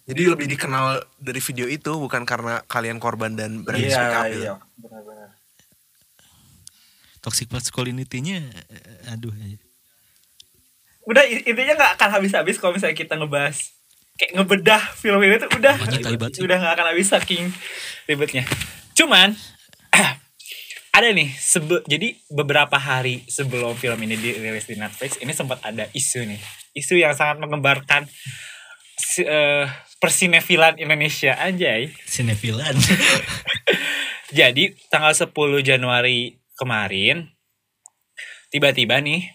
Jadi lebih dikenal dari video itu bukan karena kalian korban dan berani speak up gitu. iya benar-benar toxic masculinity-nya eh, aduh eh. udah intinya nggak akan habis-habis kalau misalnya kita ngebahas kayak ngebedah film ini tuh udah. Udah nggak akan habis saking ribetnya. Cuman ada nih sebe jadi beberapa hari sebelum film ini dirilis di Netflix ini sempat ada isu nih. Isu yang sangat menggembarkan si- eh, persinefilan Indonesia anjay. Sinefilan. Jadi tanggal 10 Januari kemarin tiba-tiba nih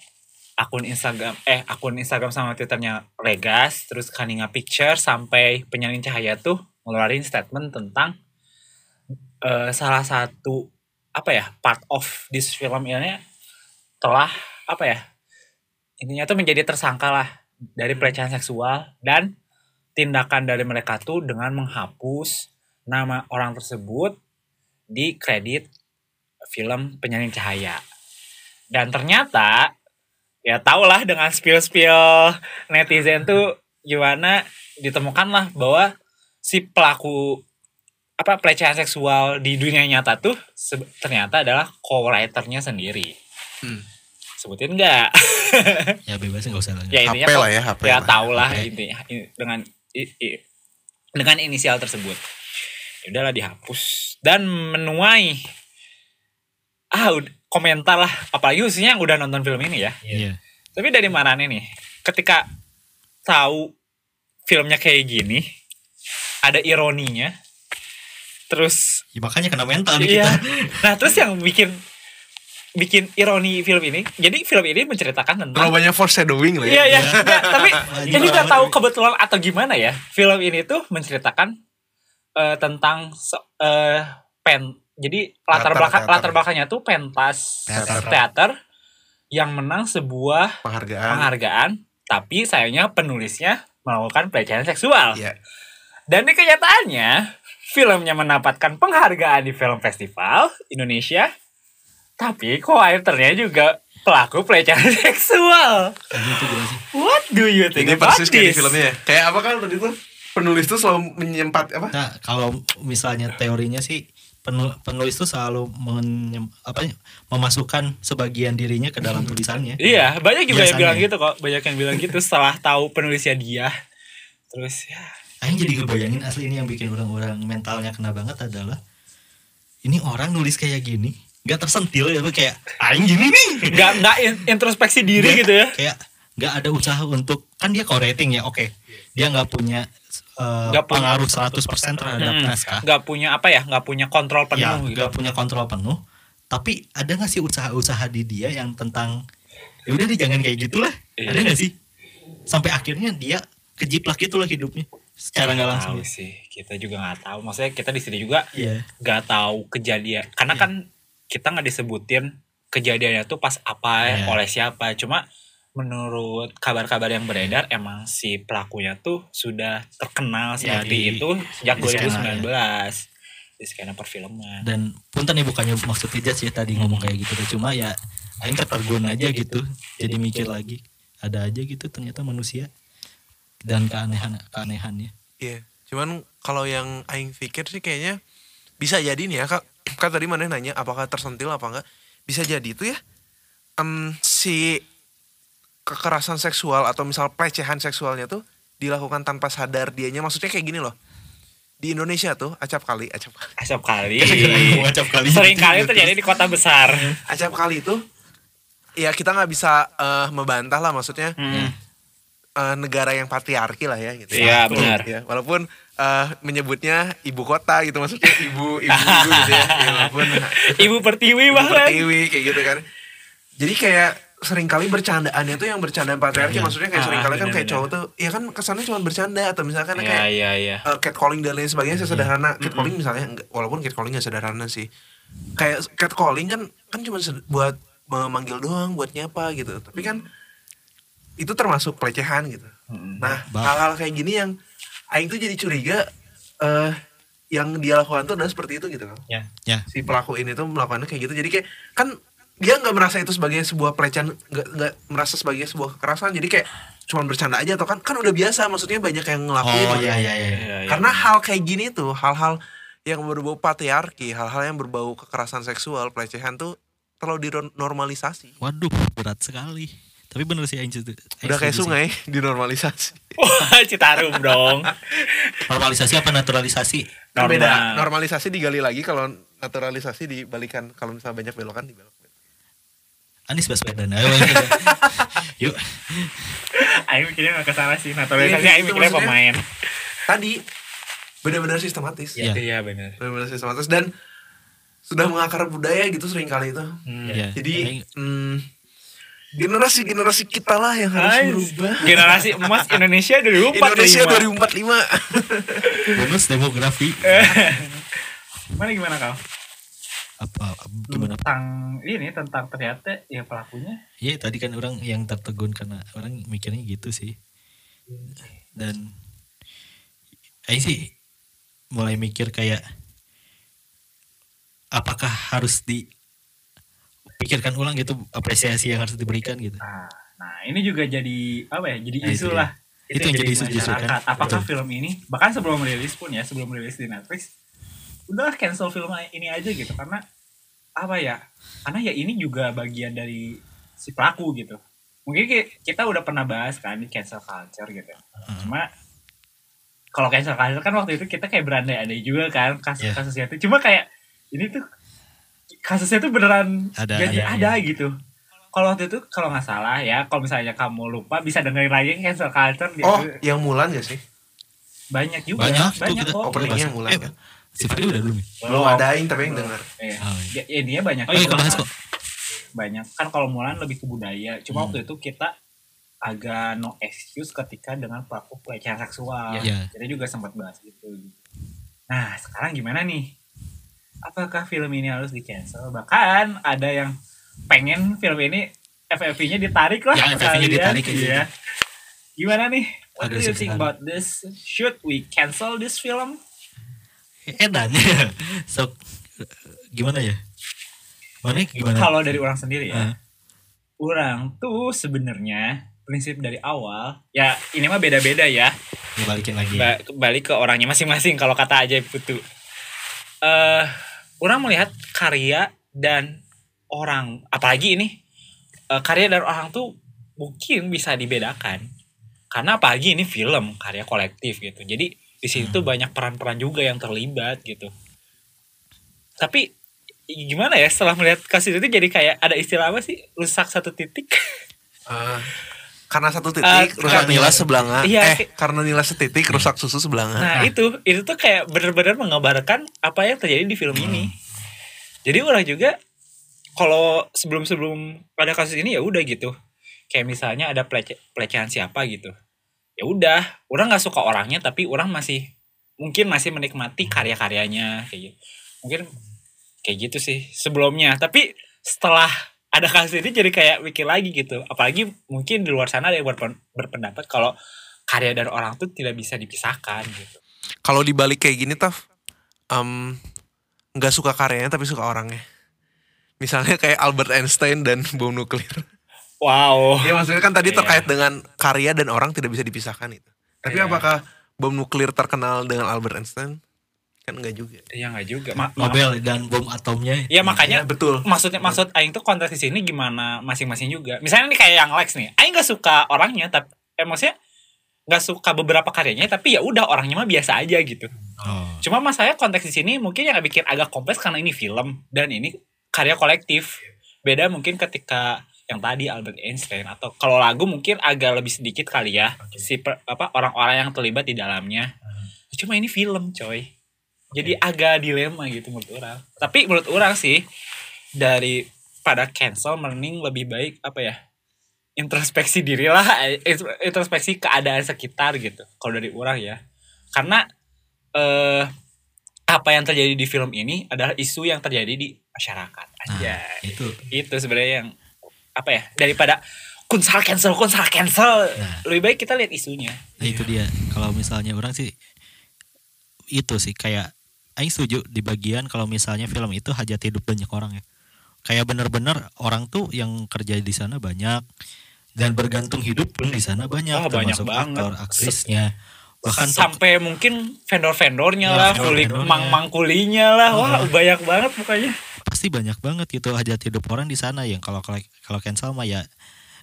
akun Instagram eh akun Instagram sama Twitternya Legas terus Kaninga Picture sampai penyalin cahaya tuh ngeluarin statement tentang eh, salah satu apa ya part of this film ini telah apa ya intinya tuh menjadi tersangka lah dari pelecehan seksual dan tindakan dari mereka tuh dengan menghapus nama orang tersebut di kredit film penyalin cahaya dan ternyata ya tau lah dengan spill-spill netizen tuh gimana ditemukanlah bahwa si pelaku apa pelecehan seksual di dunia nyata tuh se- ternyata adalah co-writernya sendiri Hmm. sebutin nggak ya bebas nggak usah ya intinya HP lah ya, HP ya lah. tau lah HP. intinya dengan i- i- dengan inisial tersebut ya udahlah dihapus dan menuai ah komentar lah apalagi khususnya yang udah nonton film ini ya Iya. tapi dari mana nih ketika tahu filmnya kayak gini ada ironinya terus Ya, makanya kena mental nih iya kita. nah terus yang bikin bikin ironi film ini jadi film ini menceritakan tentang Terlalu banyak foreshadowing lah ya. Iya iya. Nggak, tapi ini nggak tahu kebetulan atau gimana ya. Film ini tuh menceritakan eh, tentang eh, pen. Jadi latar Teater, belakang teater. latar belakangnya tuh pentas Teater. teater. yang menang sebuah Penghargaan. penghargaan, tapi sayangnya penulisnya melakukan pelecehan seksual. Iya. Dan di kenyataannya filmnya mendapatkan penghargaan di film festival Indonesia, tapi co-writernya juga pelaku pelecehan seksual. What do you think Ini about persis kayak di filmnya. ya. Kayak apa kan tadi tuh penulis tuh selalu menyempat apa? Nah, kalau misalnya teorinya sih penu- penulis tuh selalu menyem- apa ya, memasukkan sebagian dirinya ke dalam tulisannya. Iya, banyak juga yang bilang gitu kok. Banyak yang bilang gitu setelah tahu penulisnya dia. Terus ya, Aing jadi kebayangin asli ini yang bikin orang-orang mentalnya kena banget adalah ini orang nulis kayak gini nggak tersentil ya kayak aing gini nih nggak nggak in- introspeksi diri Dia gitu ya. kayak nggak ada usaha untuk kan dia co-rating ya oke dia nggak punya eh, Nggak punya- pengaruh 100% terhadap Hmm, naskah nggak punya apa ya, nggak punya kontrol ya penuh gitu. nggak punya kontrol penuh tapi ada nggak sih usaha-usaha di dia yang tentang ya udah deh jangan kayak gitulah Iya. ada nggak sih sampai akhirnya dia kejiplak gitulah hidupnya secara nggak langsung Tahu sih, kita juga nggak tahu. Maksudnya kita di sini juga iya nggak tahu kejadian. Karena kan kita nggak disebutin kejadiannya tuh pas apa Iya. oleh siapa. Cuma menurut kabar-kabar yang beredar emang si pelakunya tuh sudah terkenal Ya, seperti di- itu sejak di skena, 2019 di skena perfilman. dan punten ya bukannya maksud tidak sih tadi ngomong kayak gitu cuma ya aing tertergun aja gitu jadi mikir lagi ada aja gitu ternyata manusia dan keanehan keanehannya Iya. Cuman kalau yang aing pikir sih kayaknya bisa jadi nih ya kak. Kak tadi mana nanya apakah tersentil apa enggak? Bisa jadi itu ya. Em, si kekerasan seksual atau misal pelecehan seksualnya tuh dilakukan tanpa sadar dianya. Maksudnya kayak gini loh. Di Indonesia tuh acap kali, acap kali. Asap kali. Wacap kali Sering kali terjadi di kota besar. Acap kali itu ya kita nggak bisa eh, membantah lah maksudnya Hmm. eh, negara yang patriarki lah ya gitu. Iya, Walaupun- benar. Ya, walaupun eh, menyebutnya ibu kota gitu maksudnya ibu ibu, ibu gitu ya. ya walaupun Ibu pertiwi ibu bahkan. pertiwi kayak gitu kan. Jadi kayak sering kali bercandaannya tuh yang bercandaan patriarki Iya. maksudnya kayak Ah, sering kali kan kayak cowok tuh ya kan kesannya cuma bercanda atau misalkan Iya, kayak iya, iya. eh, catcalling dan lain sebagainya sesederhana. Catcalling misalnya walaupun catcalling gak sederhana sih. Kayak catcalling kan kan cuma buat memanggil doang buat nyapa gitu. Tapi kan itu termasuk pelecehan gitu. Nah hal-hal kayak gini yang aing tuh jadi curiga eh yang dia lakukan tuh adalah seperti itu gitu kan Ya. ya. Si pelaku ini tuh melakukannya kayak gitu. Jadi kayak kan dia nggak merasa itu sebagai sebuah pelecehan nggak nggak merasa sebagai sebuah kekerasan. Jadi kayak cuma bercanda aja atau kan kan udah biasa maksudnya banyak yang ngelakuin. Oh gitu. iya iya iya. Iya, iya. karena hal kayak gini tuh hal-hal yang berbau patriarki hal-hal yang berbau kekerasan seksual pelecehan tuh terlalu dinormalisasi. Waduh berat sekali. Tapi bener sih Aing udah kayak sungai dinormalisasi. Wah, Citarum dong. normalisasi apa naturalisasi? Kan Normal. beda normalisasi digali lagi kalau naturalisasi dibalikan. Kalau misalnya banyak belokan dibelok Anies Baswedan ayo yuk Aing mikirnya gak ke sana sih. Iya, Naturalisasi Aing itu mikirnya maksudnya. pemain. tadi benar-benar sistematis Iya. Iya, benar. benar-benar sistematis dan sudah mengakar budaya gitu sering kali itu ya jadi hmm, generasi generasi kita lah yang harus Ais. berubah Generasi emas Indonesia 2045. Indonesia 2045 bonus demografi Gimana gimana kau? Apa gimana tentang ini tentang ternyata ya pelakunya Iya tadi kan orang yang tertegun karena orang mikirnya gitu sih. Dan Aing sih mulai mikir kayak apakah harus dipikirkan ulang gitu apresiasi yang harus diberikan gitu. nah, nah ini juga jadi apa ya jadi Nah, isu itu ya. lah Itu yang jadi isu justru kan. apakah Betul. film ini bahkan sebelum rilis pun ya sebelum rilis di Netflix udahlah cancel film ini aja gitu karena apa ya karena ya ini juga bagian dari si pelaku gitu. Mungkin ki- kita udah pernah bahas kan di cancel culture gitu. Cuma kalau cancel culture kan waktu itu kita kayak berandai-andai juga kan Iya. kasus-kasusnya itu cuma kayak ini tuh kasusnya tuh beneran Ada, jadi ada, ada, gitu. Kalau waktu itu kalau nggak salah ya kalau misalnya kamu lupa bisa dengerin lagi cancel culture gitu. Oh, yang Mulan gak sih? banyak juga Banyak, banyak openingnya yang Mulan Eh, kan? Si Freddy udah belum ya? Belum ada yang tapi yang denger. Iya. Oh, Ya, ininya banyak Oh, iya, kebahas kok. banyak kan kalau Mulan lebih ke budaya cuma Hmm. waktu itu kita agak no excuse ketika dengan pelaku pelecehan seksual Iya. kita juga sempat bahas gitu nah sekarang gimana nih apakah film ini harus di cancel bahkan ada yang pengen film ini FFV-nya ditarik lah Ya, FFV-nya ditarik aja. Iya. gimana nih what do you think sekali. about this should we cancel this film Edan. so gimana ya? Mana gimana? kalau dari orang sendiri ya Ah. orang tuh sebenarnya prinsip dari awal ya ini mah beda-beda ya Ya, balikin lagi. ba- balik ke orangnya masing-masing kalau kata aja putu eh orang melihat karya dan orang apalagi ini eh, karya dan orang tuh mungkin bisa dibedakan karena apalagi ini film karya kolektif gitu jadi di situ tuh banyak peran-peran juga yang terlibat gitu tapi gimana ya setelah melihat kasus itu jadi kayak ada istilah apa sih rusak satu titik Eh, karena satu titik Eh, rusak nila sebelanga. Iya, eh, karena nila setitik rusak susu sebelanga. Nah itu itu tuh kayak bener-bener mengabarkan apa yang terjadi di film ini. Hmm. Jadi orang juga kalau sebelum-sebelum pada kasus ini ya udah gitu. Kayak misalnya ada pelece pelecehan siapa gitu. Ya udah, orang nggak suka orangnya tapi orang masih mungkin masih menikmati karya-karyanya kayak gitu. Mungkin kayak gitu sih sebelumnya. Tapi setelah ada kasus ini jadi kayak mikir lagi gitu. Apalagi mungkin di luar sana ada yang berpen- berpendapat kalau karya dan orang tuh tidak bisa dipisahkan gitu. Kalau dibalik kayak gini Taf, em, nggak suka karyanya tapi suka orangnya. Misalnya kayak Albert Einstein dan bom nuklir. Wow. Ya maksudnya kan tadi Iya. terkait dengan karya dan orang tidak bisa dipisahkan itu. Tapi Iya. apakah bom nuklir terkenal dengan Albert Einstein? Kan enggak juga. Iya nggak juga. Ma- Nobel dan bom atomnya. Iya makanya Ya, betul. maksudnya maksud Aing tuh konteks di sini gimana masing-masing juga. Misalnya nih kayak yang Lex nih, Aing nggak suka orangnya tapi eh, maksudnya nggak suka beberapa karyanya tapi ya udah orangnya mah biasa aja gitu. Oh. Cuma mas saya konteks di sini mungkin yang bikin agak kompleks karena ini film dan ini karya kolektif. Beda mungkin ketika yang tadi Albert Einstein atau kalau lagu mungkin agak lebih sedikit kali ya si per- apa orang-orang yang terlibat di dalamnya. Cuma ini film, coy. Jadi agak dilema gitu menurut orang. Tapi menurut orang sih dari pada cancel mending lebih baik apa ya? introspeksi diri lah, eh, introspeksi keadaan sekitar gitu. Kalau dari orang ya. Karena eh apa yang terjadi di film ini adalah isu yang terjadi di masyarakat Nah, aja. itu. itu sebenarnya yang apa ya? Daripada kunsal cancel, kunsal cancel, Nah. lebih baik kita lihat isunya. Nah, itu dia. Kalau misalnya orang sih itu sih kayak Aing setuju di bagian kalau misalnya film itu hajat hidup banyak orang ya. Kayak bener-bener orang tuh yang kerja di sana banyak dan bergantung hidup pun di sana banyak banyak termasuk banget. aktor, aktrisnya. Bahkan sampai mungkin vendor-vendornya Ya, lah, kulit vendor-vendornya. mang-mang kulinya lah. Wah, banyak banget pokoknya. Pasti banyak banget gitu hajat hidup orang di sana. Yang kalau kalau cancel mah ya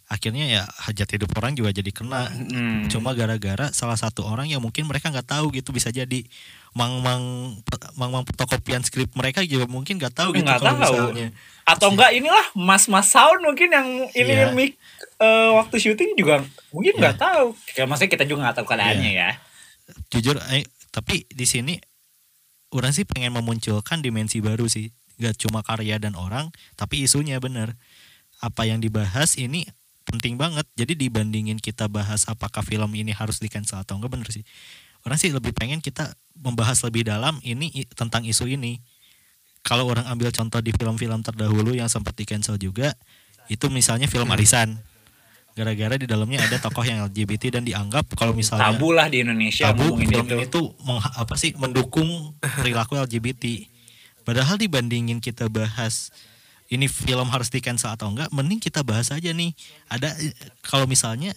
akhirnya ya hajat hidup orang juga jadi kena. Hmm. cuma gara-gara salah satu orang yang mungkin mereka nggak tahu gitu bisa jadi mang-mang mang-mang fotokopian skrip mereka juga mungkin nggak tahu gitu Nggak tahu. misalnya. Atau enggak inilah mas-mas sound mungkin yang ini Iya. mic eh, waktu syuting juga mungkin nggak tahu. Kayak maksudnya kita juga nggak tahu keadaannya ya. Jujur eh, tapi di sini orang sih pengen memunculkan dimensi baru sih gak cuma karya dan orang tapi isunya bener. Apa yang dibahas ini penting banget. Jadi dibandingin kita bahas apakah film ini harus di cancel atau enggak bener sih. Orang sih lebih pengen kita membahas lebih dalam ini tentang isu ini. Kalau orang ambil contoh di film-film terdahulu yang sempat di cancel juga itu misalnya film Arisan. Gara-gara di dalamnya ada tokoh yang LGBT dan dianggap kalau misalnya tabu lah di Indonesia tabu film itu. mengha- apa sih mendukung perilaku LGBT. Padahal dibandingin kita bahas ini film harus di cancel atau enggak, mending kita bahas aja nih. Ada kalau misalnya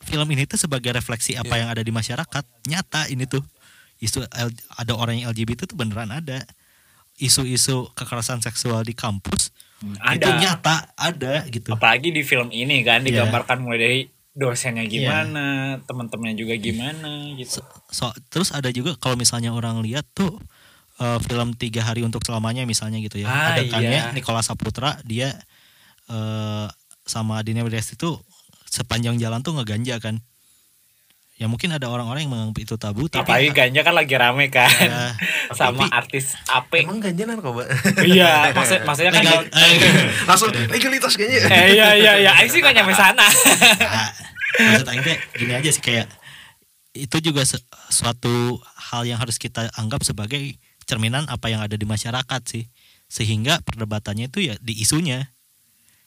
film ini tuh sebagai refleksi apa yang ada di masyarakat, nyata ini tuh isu L- ada orang yang LGBT tuh beneran ada. Isu-isu kekerasan seksual di kampus itu ada nyata ada gitu. apalagi di film ini kan Iya. digambarkan mulai dari dosennya Iya. gimana teman-temannya juga gimana gitu So, so- terus ada juga kalau misalnya orang lihat tuh eh, film tiga hari untuk selamanya misalnya gitu ya. Ah, Adegannya iya. Nikola Saputra dia eh, sama Dina Widiasti itu sepanjang jalan tuh ngeganja kan. Ya mungkin ada orang-orang yang menganggap itu tabu tapi Apalagi ganja kan lagi rame kan. Ya, sama tapi- artis Ape. Emang ganja narkoba? iya, maksud maksudnya kan legal- eh, Langsung legalitas kayaknya. Eh, iya iya iya, Aing sih gak nyampe sana. Nah, maksud Aing teh gini aja sih kayak itu juga se- suatu hal yang harus kita anggap sebagai cerminan apa yang ada di masyarakat sih sehingga perdebatannya itu ya di isunya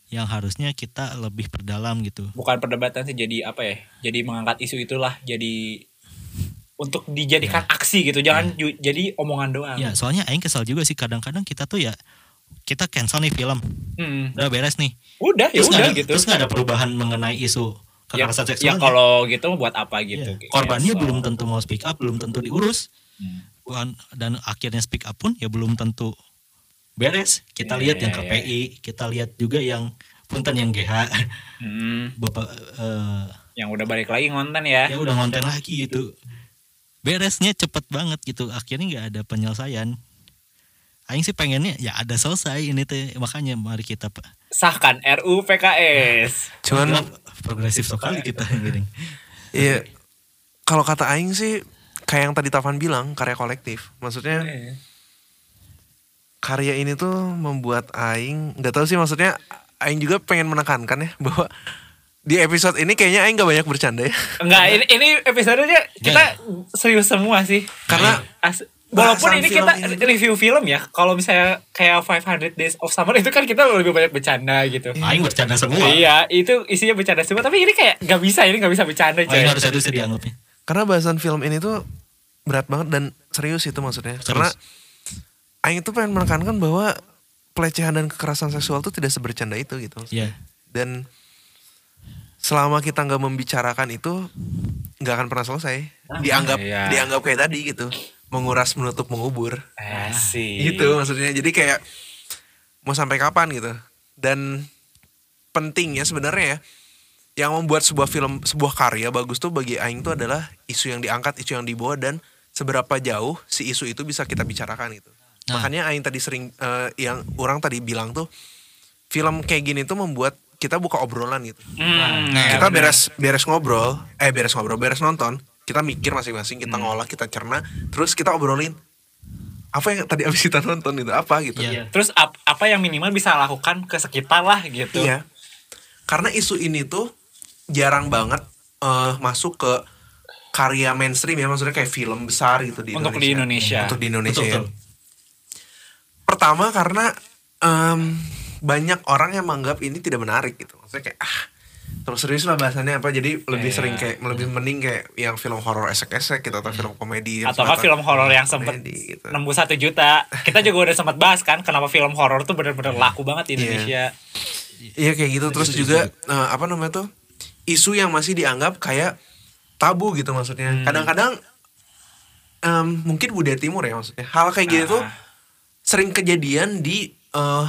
yang harusnya kita lebih perdalam gitu Bukan perdebatan sih jadi apa ya? Jadi mengangkat isu itulah jadi untuk dijadikan aksi gitu, jangan ju- jadi omongan doang. ya soalnya Aing kesal juga sih kadang-kadang kita tuh ya kita cancel nih film Hmm. udah beres nih Udah ya terus udah ada, gitu. terus nggak ada perubahan mengenai isu ya, kekerasan ya seksual kalau gitu buat apa gitu. Iya. korbannya Cancel. belum tentu mau speak up belum tentu diurus Hmm. Bukan- dan akhirnya speak up pun ya belum tentu beres kita Iya, lihat yang iya, KPI kita lihat juga yang punten yang GH Hmm. bapak eh, Yang udah balik lagi ngonten ya. ya udah ngonten lagi gitu beresnya cepet banget gitu akhirnya nggak ada penyelesaian Aing sih pengennya ya ada selesai ini teh makanya mari kita Pak. Sahkan RU PKS. Cuman progresif sekali kita gini. Iya, kalau kata Aing sih kayak yang tadi Tavan bilang karya kolektif. Maksudnya karya ini tuh membuat Aing nggak tahu sih maksudnya Aing juga pengen menekankan ya bahwa di episode ini kayaknya Aing nggak banyak bercanda ya. Enggak, ini ini episodenya kita serius semua sih. Karena As- walaupun ini kita ini review film ya, kalau misalnya kayak 500 Days of Summer itu kan kita lebih banyak bercanda gitu. Aing bercanda semua Iya, itu isinya bercanda semua. Tapi ini kayak nggak bisa, ini nggak bisa bercanda coy. Aing harus itu sih dianggapnya karena bahasan film ini tuh berat banget dan serius itu maksudnya. Serius. Karena Aing tuh pengen menekankan bahwa pelecehan dan kekerasan seksual tuh tidak sebercanda itu gitu. Iya Dan selama kita nggak membicarakan itu nggak akan pernah selesai. Dianggap iya. dianggap kayak tadi gitu, menguras, menutup, mengubur. Asik. Gitu maksudnya. Jadi kayak mau sampai kapan gitu. Dan pentingnya sebenarnya ya yang membuat sebuah film sebuah karya bagus tuh bagi aing tuh adalah isu yang diangkat, isu yang dibawa dan seberapa jauh si isu itu bisa kita bicarakan gitu. Nah. Makanya aing tadi sering eh, yang orang tadi bilang tuh film kayak gini tuh membuat kita buka obrolan gitu. Hmm, kita beres beres ngobrol, eh beres ngobrol, beres nonton, kita mikir masing-masing, kita ngolah, kita cerna, terus kita obrolin apa yang tadi abis kita nonton itu apa gitu. Iya. Terus ap- apa yang minimal bisa lakukan ke sekitar lah gitu. Iya. Karena isu ini tuh jarang banget eh, masuk ke karya mainstream ya maksudnya kayak film besar gitu di Untuk Indonesia. di Indonesia. Untuk di Indonesia Betul, ya. betul. Pertama karena em, banyak orang yang menganggap ini tidak menarik gitu. Maksudnya kayak ah terus serius lah bahasannya apa jadi lebih Iya. sering kayak lebih mending kayak yang film horor esek-esek gitu atau film komedi Atau kan film horor yang sempet komedi gitu. nembus satu juta. Kita juga udah sempat bahas kan kenapa film horor tuh bener-bener laku banget di Iya. Indonesia. Iya kayak gitu terus juga eh, apa namanya tuh isu yang masih dianggap kayak tabu gitu maksudnya. Hmm. Kadang-kadang em, mungkin budaya timur ya maksudnya. Hal kayak gitu tuh sering kejadian di eh,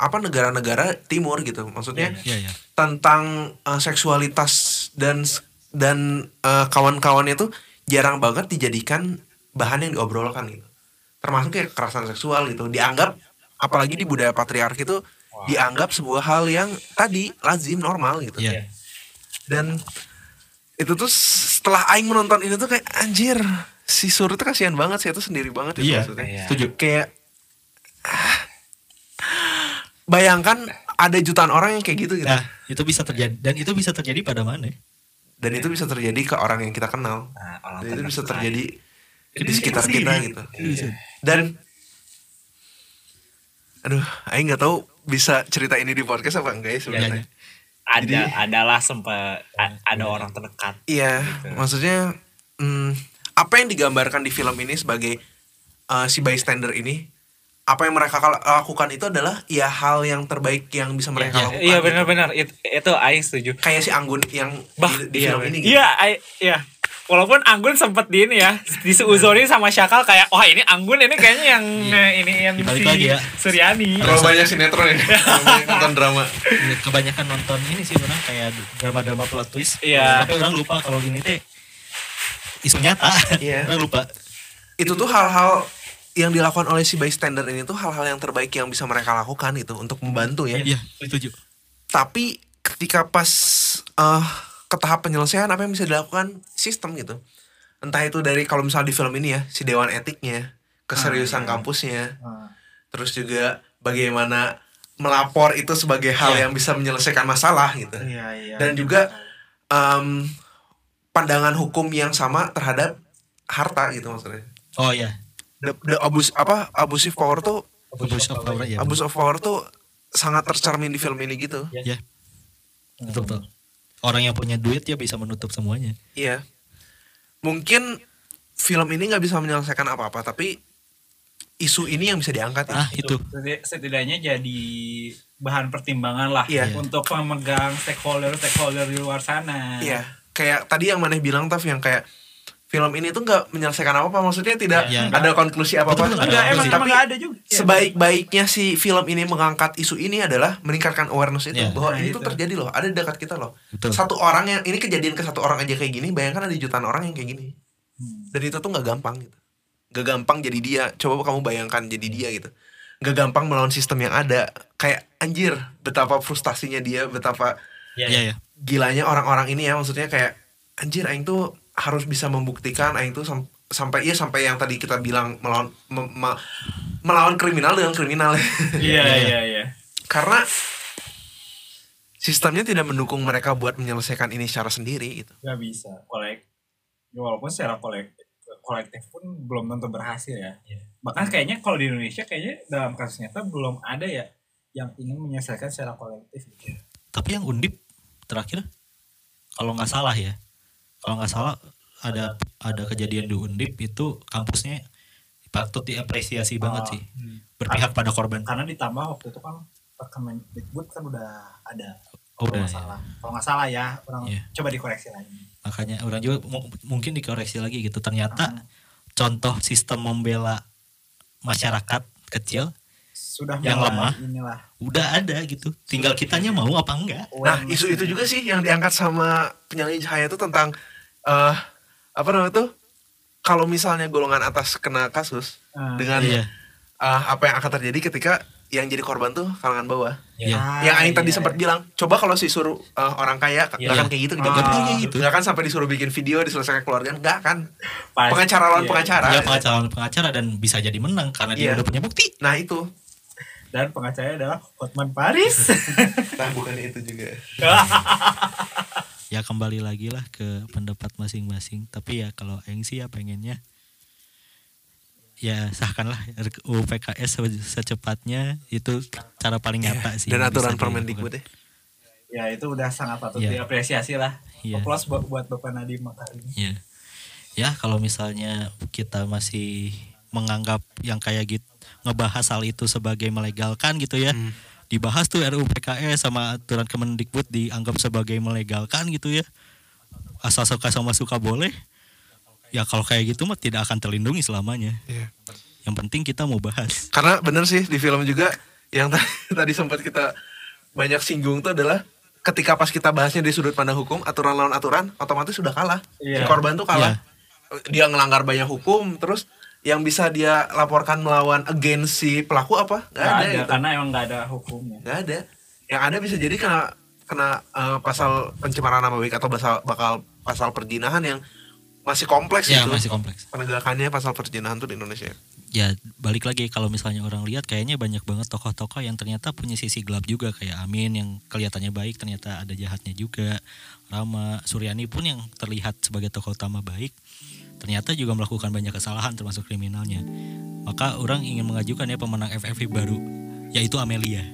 apa negara-negara timur gitu. Maksudnya Iya ya tentang eh, seksualitas dan dan eh, kawan-kawannya tuh jarang banget dijadikan bahan yang diobrolkan gitu. Termasuk kayak kekerasan seksual gitu. Dianggap apalagi di budaya patriarki itu dianggap sebuah hal yang tadi lazim normal gitu. Iya Dan itu tuh setelah aing menonton ini tuh kayak anjir si Sur itu kasihan banget sih itu sendiri banget itu Iya. maksudnya. Iya. setuju. Kayak ah, bayangkan ada jutaan orang yang kayak gitu gitu. Nah itu bisa terjadi dan itu bisa terjadi pada mana? Dan itu bisa terjadi ke orang yang kita kenal. Nah, orang dan itu bisa terjadi di Ini sekitar kita gitu. Iya. dan aduh Aing nggak tahu bisa cerita ini di podcast apa enggak ya sebenarnya ada adalah sempat ada orang terdekat. iya maksudnya hmm, apa yang digambarkan di film ini sebagai uh, si bystander ini apa yang mereka lakukan itu adalah ya hal yang terbaik yang bisa mereka Iya, lakukan Iya gitu. benar-benar itu, itu Aing setuju. kayak si Anggun yang Bah, di, di iya, film ini gitu. Iya, iya. Walaupun Anggun sempet di ini ya, disuuzonin sama Syakal kayak, wah ini Anggun ini kayaknya yang eh, ini yang Dibalik si lagi ya. Suryani. kalau banyak sinetron ya nonton drama Ya, kebanyakan nonton ini sih orang kayak drama-drama plot twist. Iya. Tapi orang lupa kalau gini teh isu nyata. Iya. Orang lupa. itu tuh hal-hal yang dilakukan oleh si bystander ini tuh hal-hal yang terbaik yang bisa mereka lakukan gitu untuk membantu ya. Iya, setuju. Tapi ketika pas eh ke tahap penyelesaian apa yang bisa dilakukan sistem gitu. Entah itu dari kalau misalnya di film ini ya si dewan etiknya, keseriusan kampusnya, Ah. terus juga bagaimana melapor itu sebagai hal Iya. yang bisa menyelesaikan masalah gitu. Iya, iya. Dan juga em, pandangan hukum yang sama terhadap harta gitu maksudnya. Oh iya. The, the abuse apa abusive power tuh Abuse of power ya. abuse of power tuh sangat tercermin di film ini gitu. Ya. Betul, betul. Orang yang punya duit ya bisa menutup semuanya. Iya. Mungkin film ini nggak bisa menyelesaikan apa-apa, tapi isu ini yang bisa diangkat ya. Ah, itu. Seti- setidaknya jadi bahan pertimbangan lah Iya. untuk pemegang stakeholder stakeholder di luar sana. Iya. Kayak tadi yang Maneh bilang Taf yang kayak film ini tuh nggak menyelesaikan apa-apa, maksudnya tidak Iya. ada konklusi apa-apa. Betul, betul, Enggak, emang, Tapi emang nggak ada juga. Sebaik-baiknya si film ini mengangkat isu ini adalah meningkatkan awareness itu Iya. bahwa Nah, ini itu. tuh terjadi loh, ada di dekat kita loh. Betul. Satu orang yang ini kejadian ke satu orang aja kayak gini, bayangkan ada jutaan orang yang kayak gini. Hmm. Dan itu tuh nggak gampang gitu. Gak gampang jadi dia. Coba kamu bayangkan jadi dia gitu. Gak gampang melawan sistem yang ada. Kayak anjir, betapa frustasinya dia, betapa iya. ya. gilanya orang-orang ini ya maksudnya kayak anjir aing tuh harus bisa membuktikan aing tuh sam- sampai iya sampai yang tadi kita bilang melawan mem- ma- melawan kriminal dengan kriminal Iya, iya, iya. karena sistemnya tidak mendukung mereka buat menyelesaikan ini secara sendiri gitu Gak bisa. Kolek. Ya, walaupun secara kolektif, kolektif pun belum tentu berhasil ya. Bahkan kayaknya kalau di Indonesia kayaknya dalam kasus nyata belum ada ya yang ingin menyelesaikan secara kolektif gitu. Tapi yang undip terakhir kalau nggak salah ya. Kalau nggak salah ada ada kejadian di undip itu kampusnya patut diapresiasi banget sih. Berpihak pada korban. Karena ditambah waktu itu kan Kemendikbud kan udah ada. Oh, kalau udah, nggak salah. Kalau nggak salah ya, orang Iya. coba dikoreksi lagi. Makanya orang juga mu- mungkin dikoreksi lagi gitu. Ternyata contoh sistem membela masyarakat kecil Sudah Yang mulai lemah. Inilah. udah ada gitu. Tinggal kitanya mau apa enggak. nah isu itu juga sih yang diangkat sama penyalin cahaya itu tentang eh apa namanya tuh kalau misalnya golongan atas kena kasus Ah, dengan Iya. eh, apa yang akan terjadi ketika yang jadi korban tuh kalangan bawah Iya. Ah, yang Aing tadi iya. sempat bilang coba kalau sih suruh uh, orang kaya nggak Iya. akan kayak gitu Ah. kayak gitu. nggak akan sampai disuruh bikin video diselesaikan keluarga nggak akan Pasti, pengacara lawan iya. pengacara Dia pengacara pengacara dan bisa jadi menang karena dia Iya. udah punya bukti. nah itu Dan pengacaranya adalah Hotman Paris. nah bukan itu juga Ya kembali lagi lah ke pendapat masing-masing. Tapi ya kalau Aing sih ya pengennya ya sahkanlah RUU PKS se- secepatnya itu cara paling nyata sih. dan aturan Permendikbud ya ya itu udah sangat patut Iya. diapresiasi lah. Iya. Plus buat, buat Bapak Nadiem Makarim. Iya. Ya kalau misalnya kita masih menganggap yang kayak gitu ngebahas hal itu sebagai melegalkan gitu ya. Hmm. Dibahas tuh RUU PKS sama aturan Kemendikbud dianggap sebagai melegalkan gitu ya. Asal suka sama suka boleh. Ya kalau kayak gitu mah tidak akan terlindungi selamanya. Iya. Yang penting kita mau bahas. karena bener sih di film juga yang tadi, tadi sempat kita banyak singgung tuh adalah ketika pas kita bahasnya di sudut pandang hukum aturan lawan aturan otomatis sudah kalah si Iya. korban tuh kalah dia ngelanggar banyak hukum terus yang bisa dia laporkan melawan against si pelaku apa nggak Nggak ada, ada, gitu. karena emang nggak ada hukumnya. nggak ada yang ada bisa jadi kena kena eh, pasal pencemaran nama baik atau basal, bakal pasal perzinahan yang masih kompleks Ya gitu masih kompleks. penegakannya pasal perzinahan tuh di Indonesia Ya balik lagi kalau misalnya orang lihat kayaknya banyak banget tokoh-tokoh yang ternyata punya sisi gelap juga kayak Amin yang kelihatannya baik ternyata ada jahatnya juga. Rama Suryani pun yang terlihat sebagai tokoh utama baik ternyata juga melakukan banyak kesalahan termasuk kriminalnya. Maka orang ingin mengajukan ya pemenang FFV baru yaitu Amelia.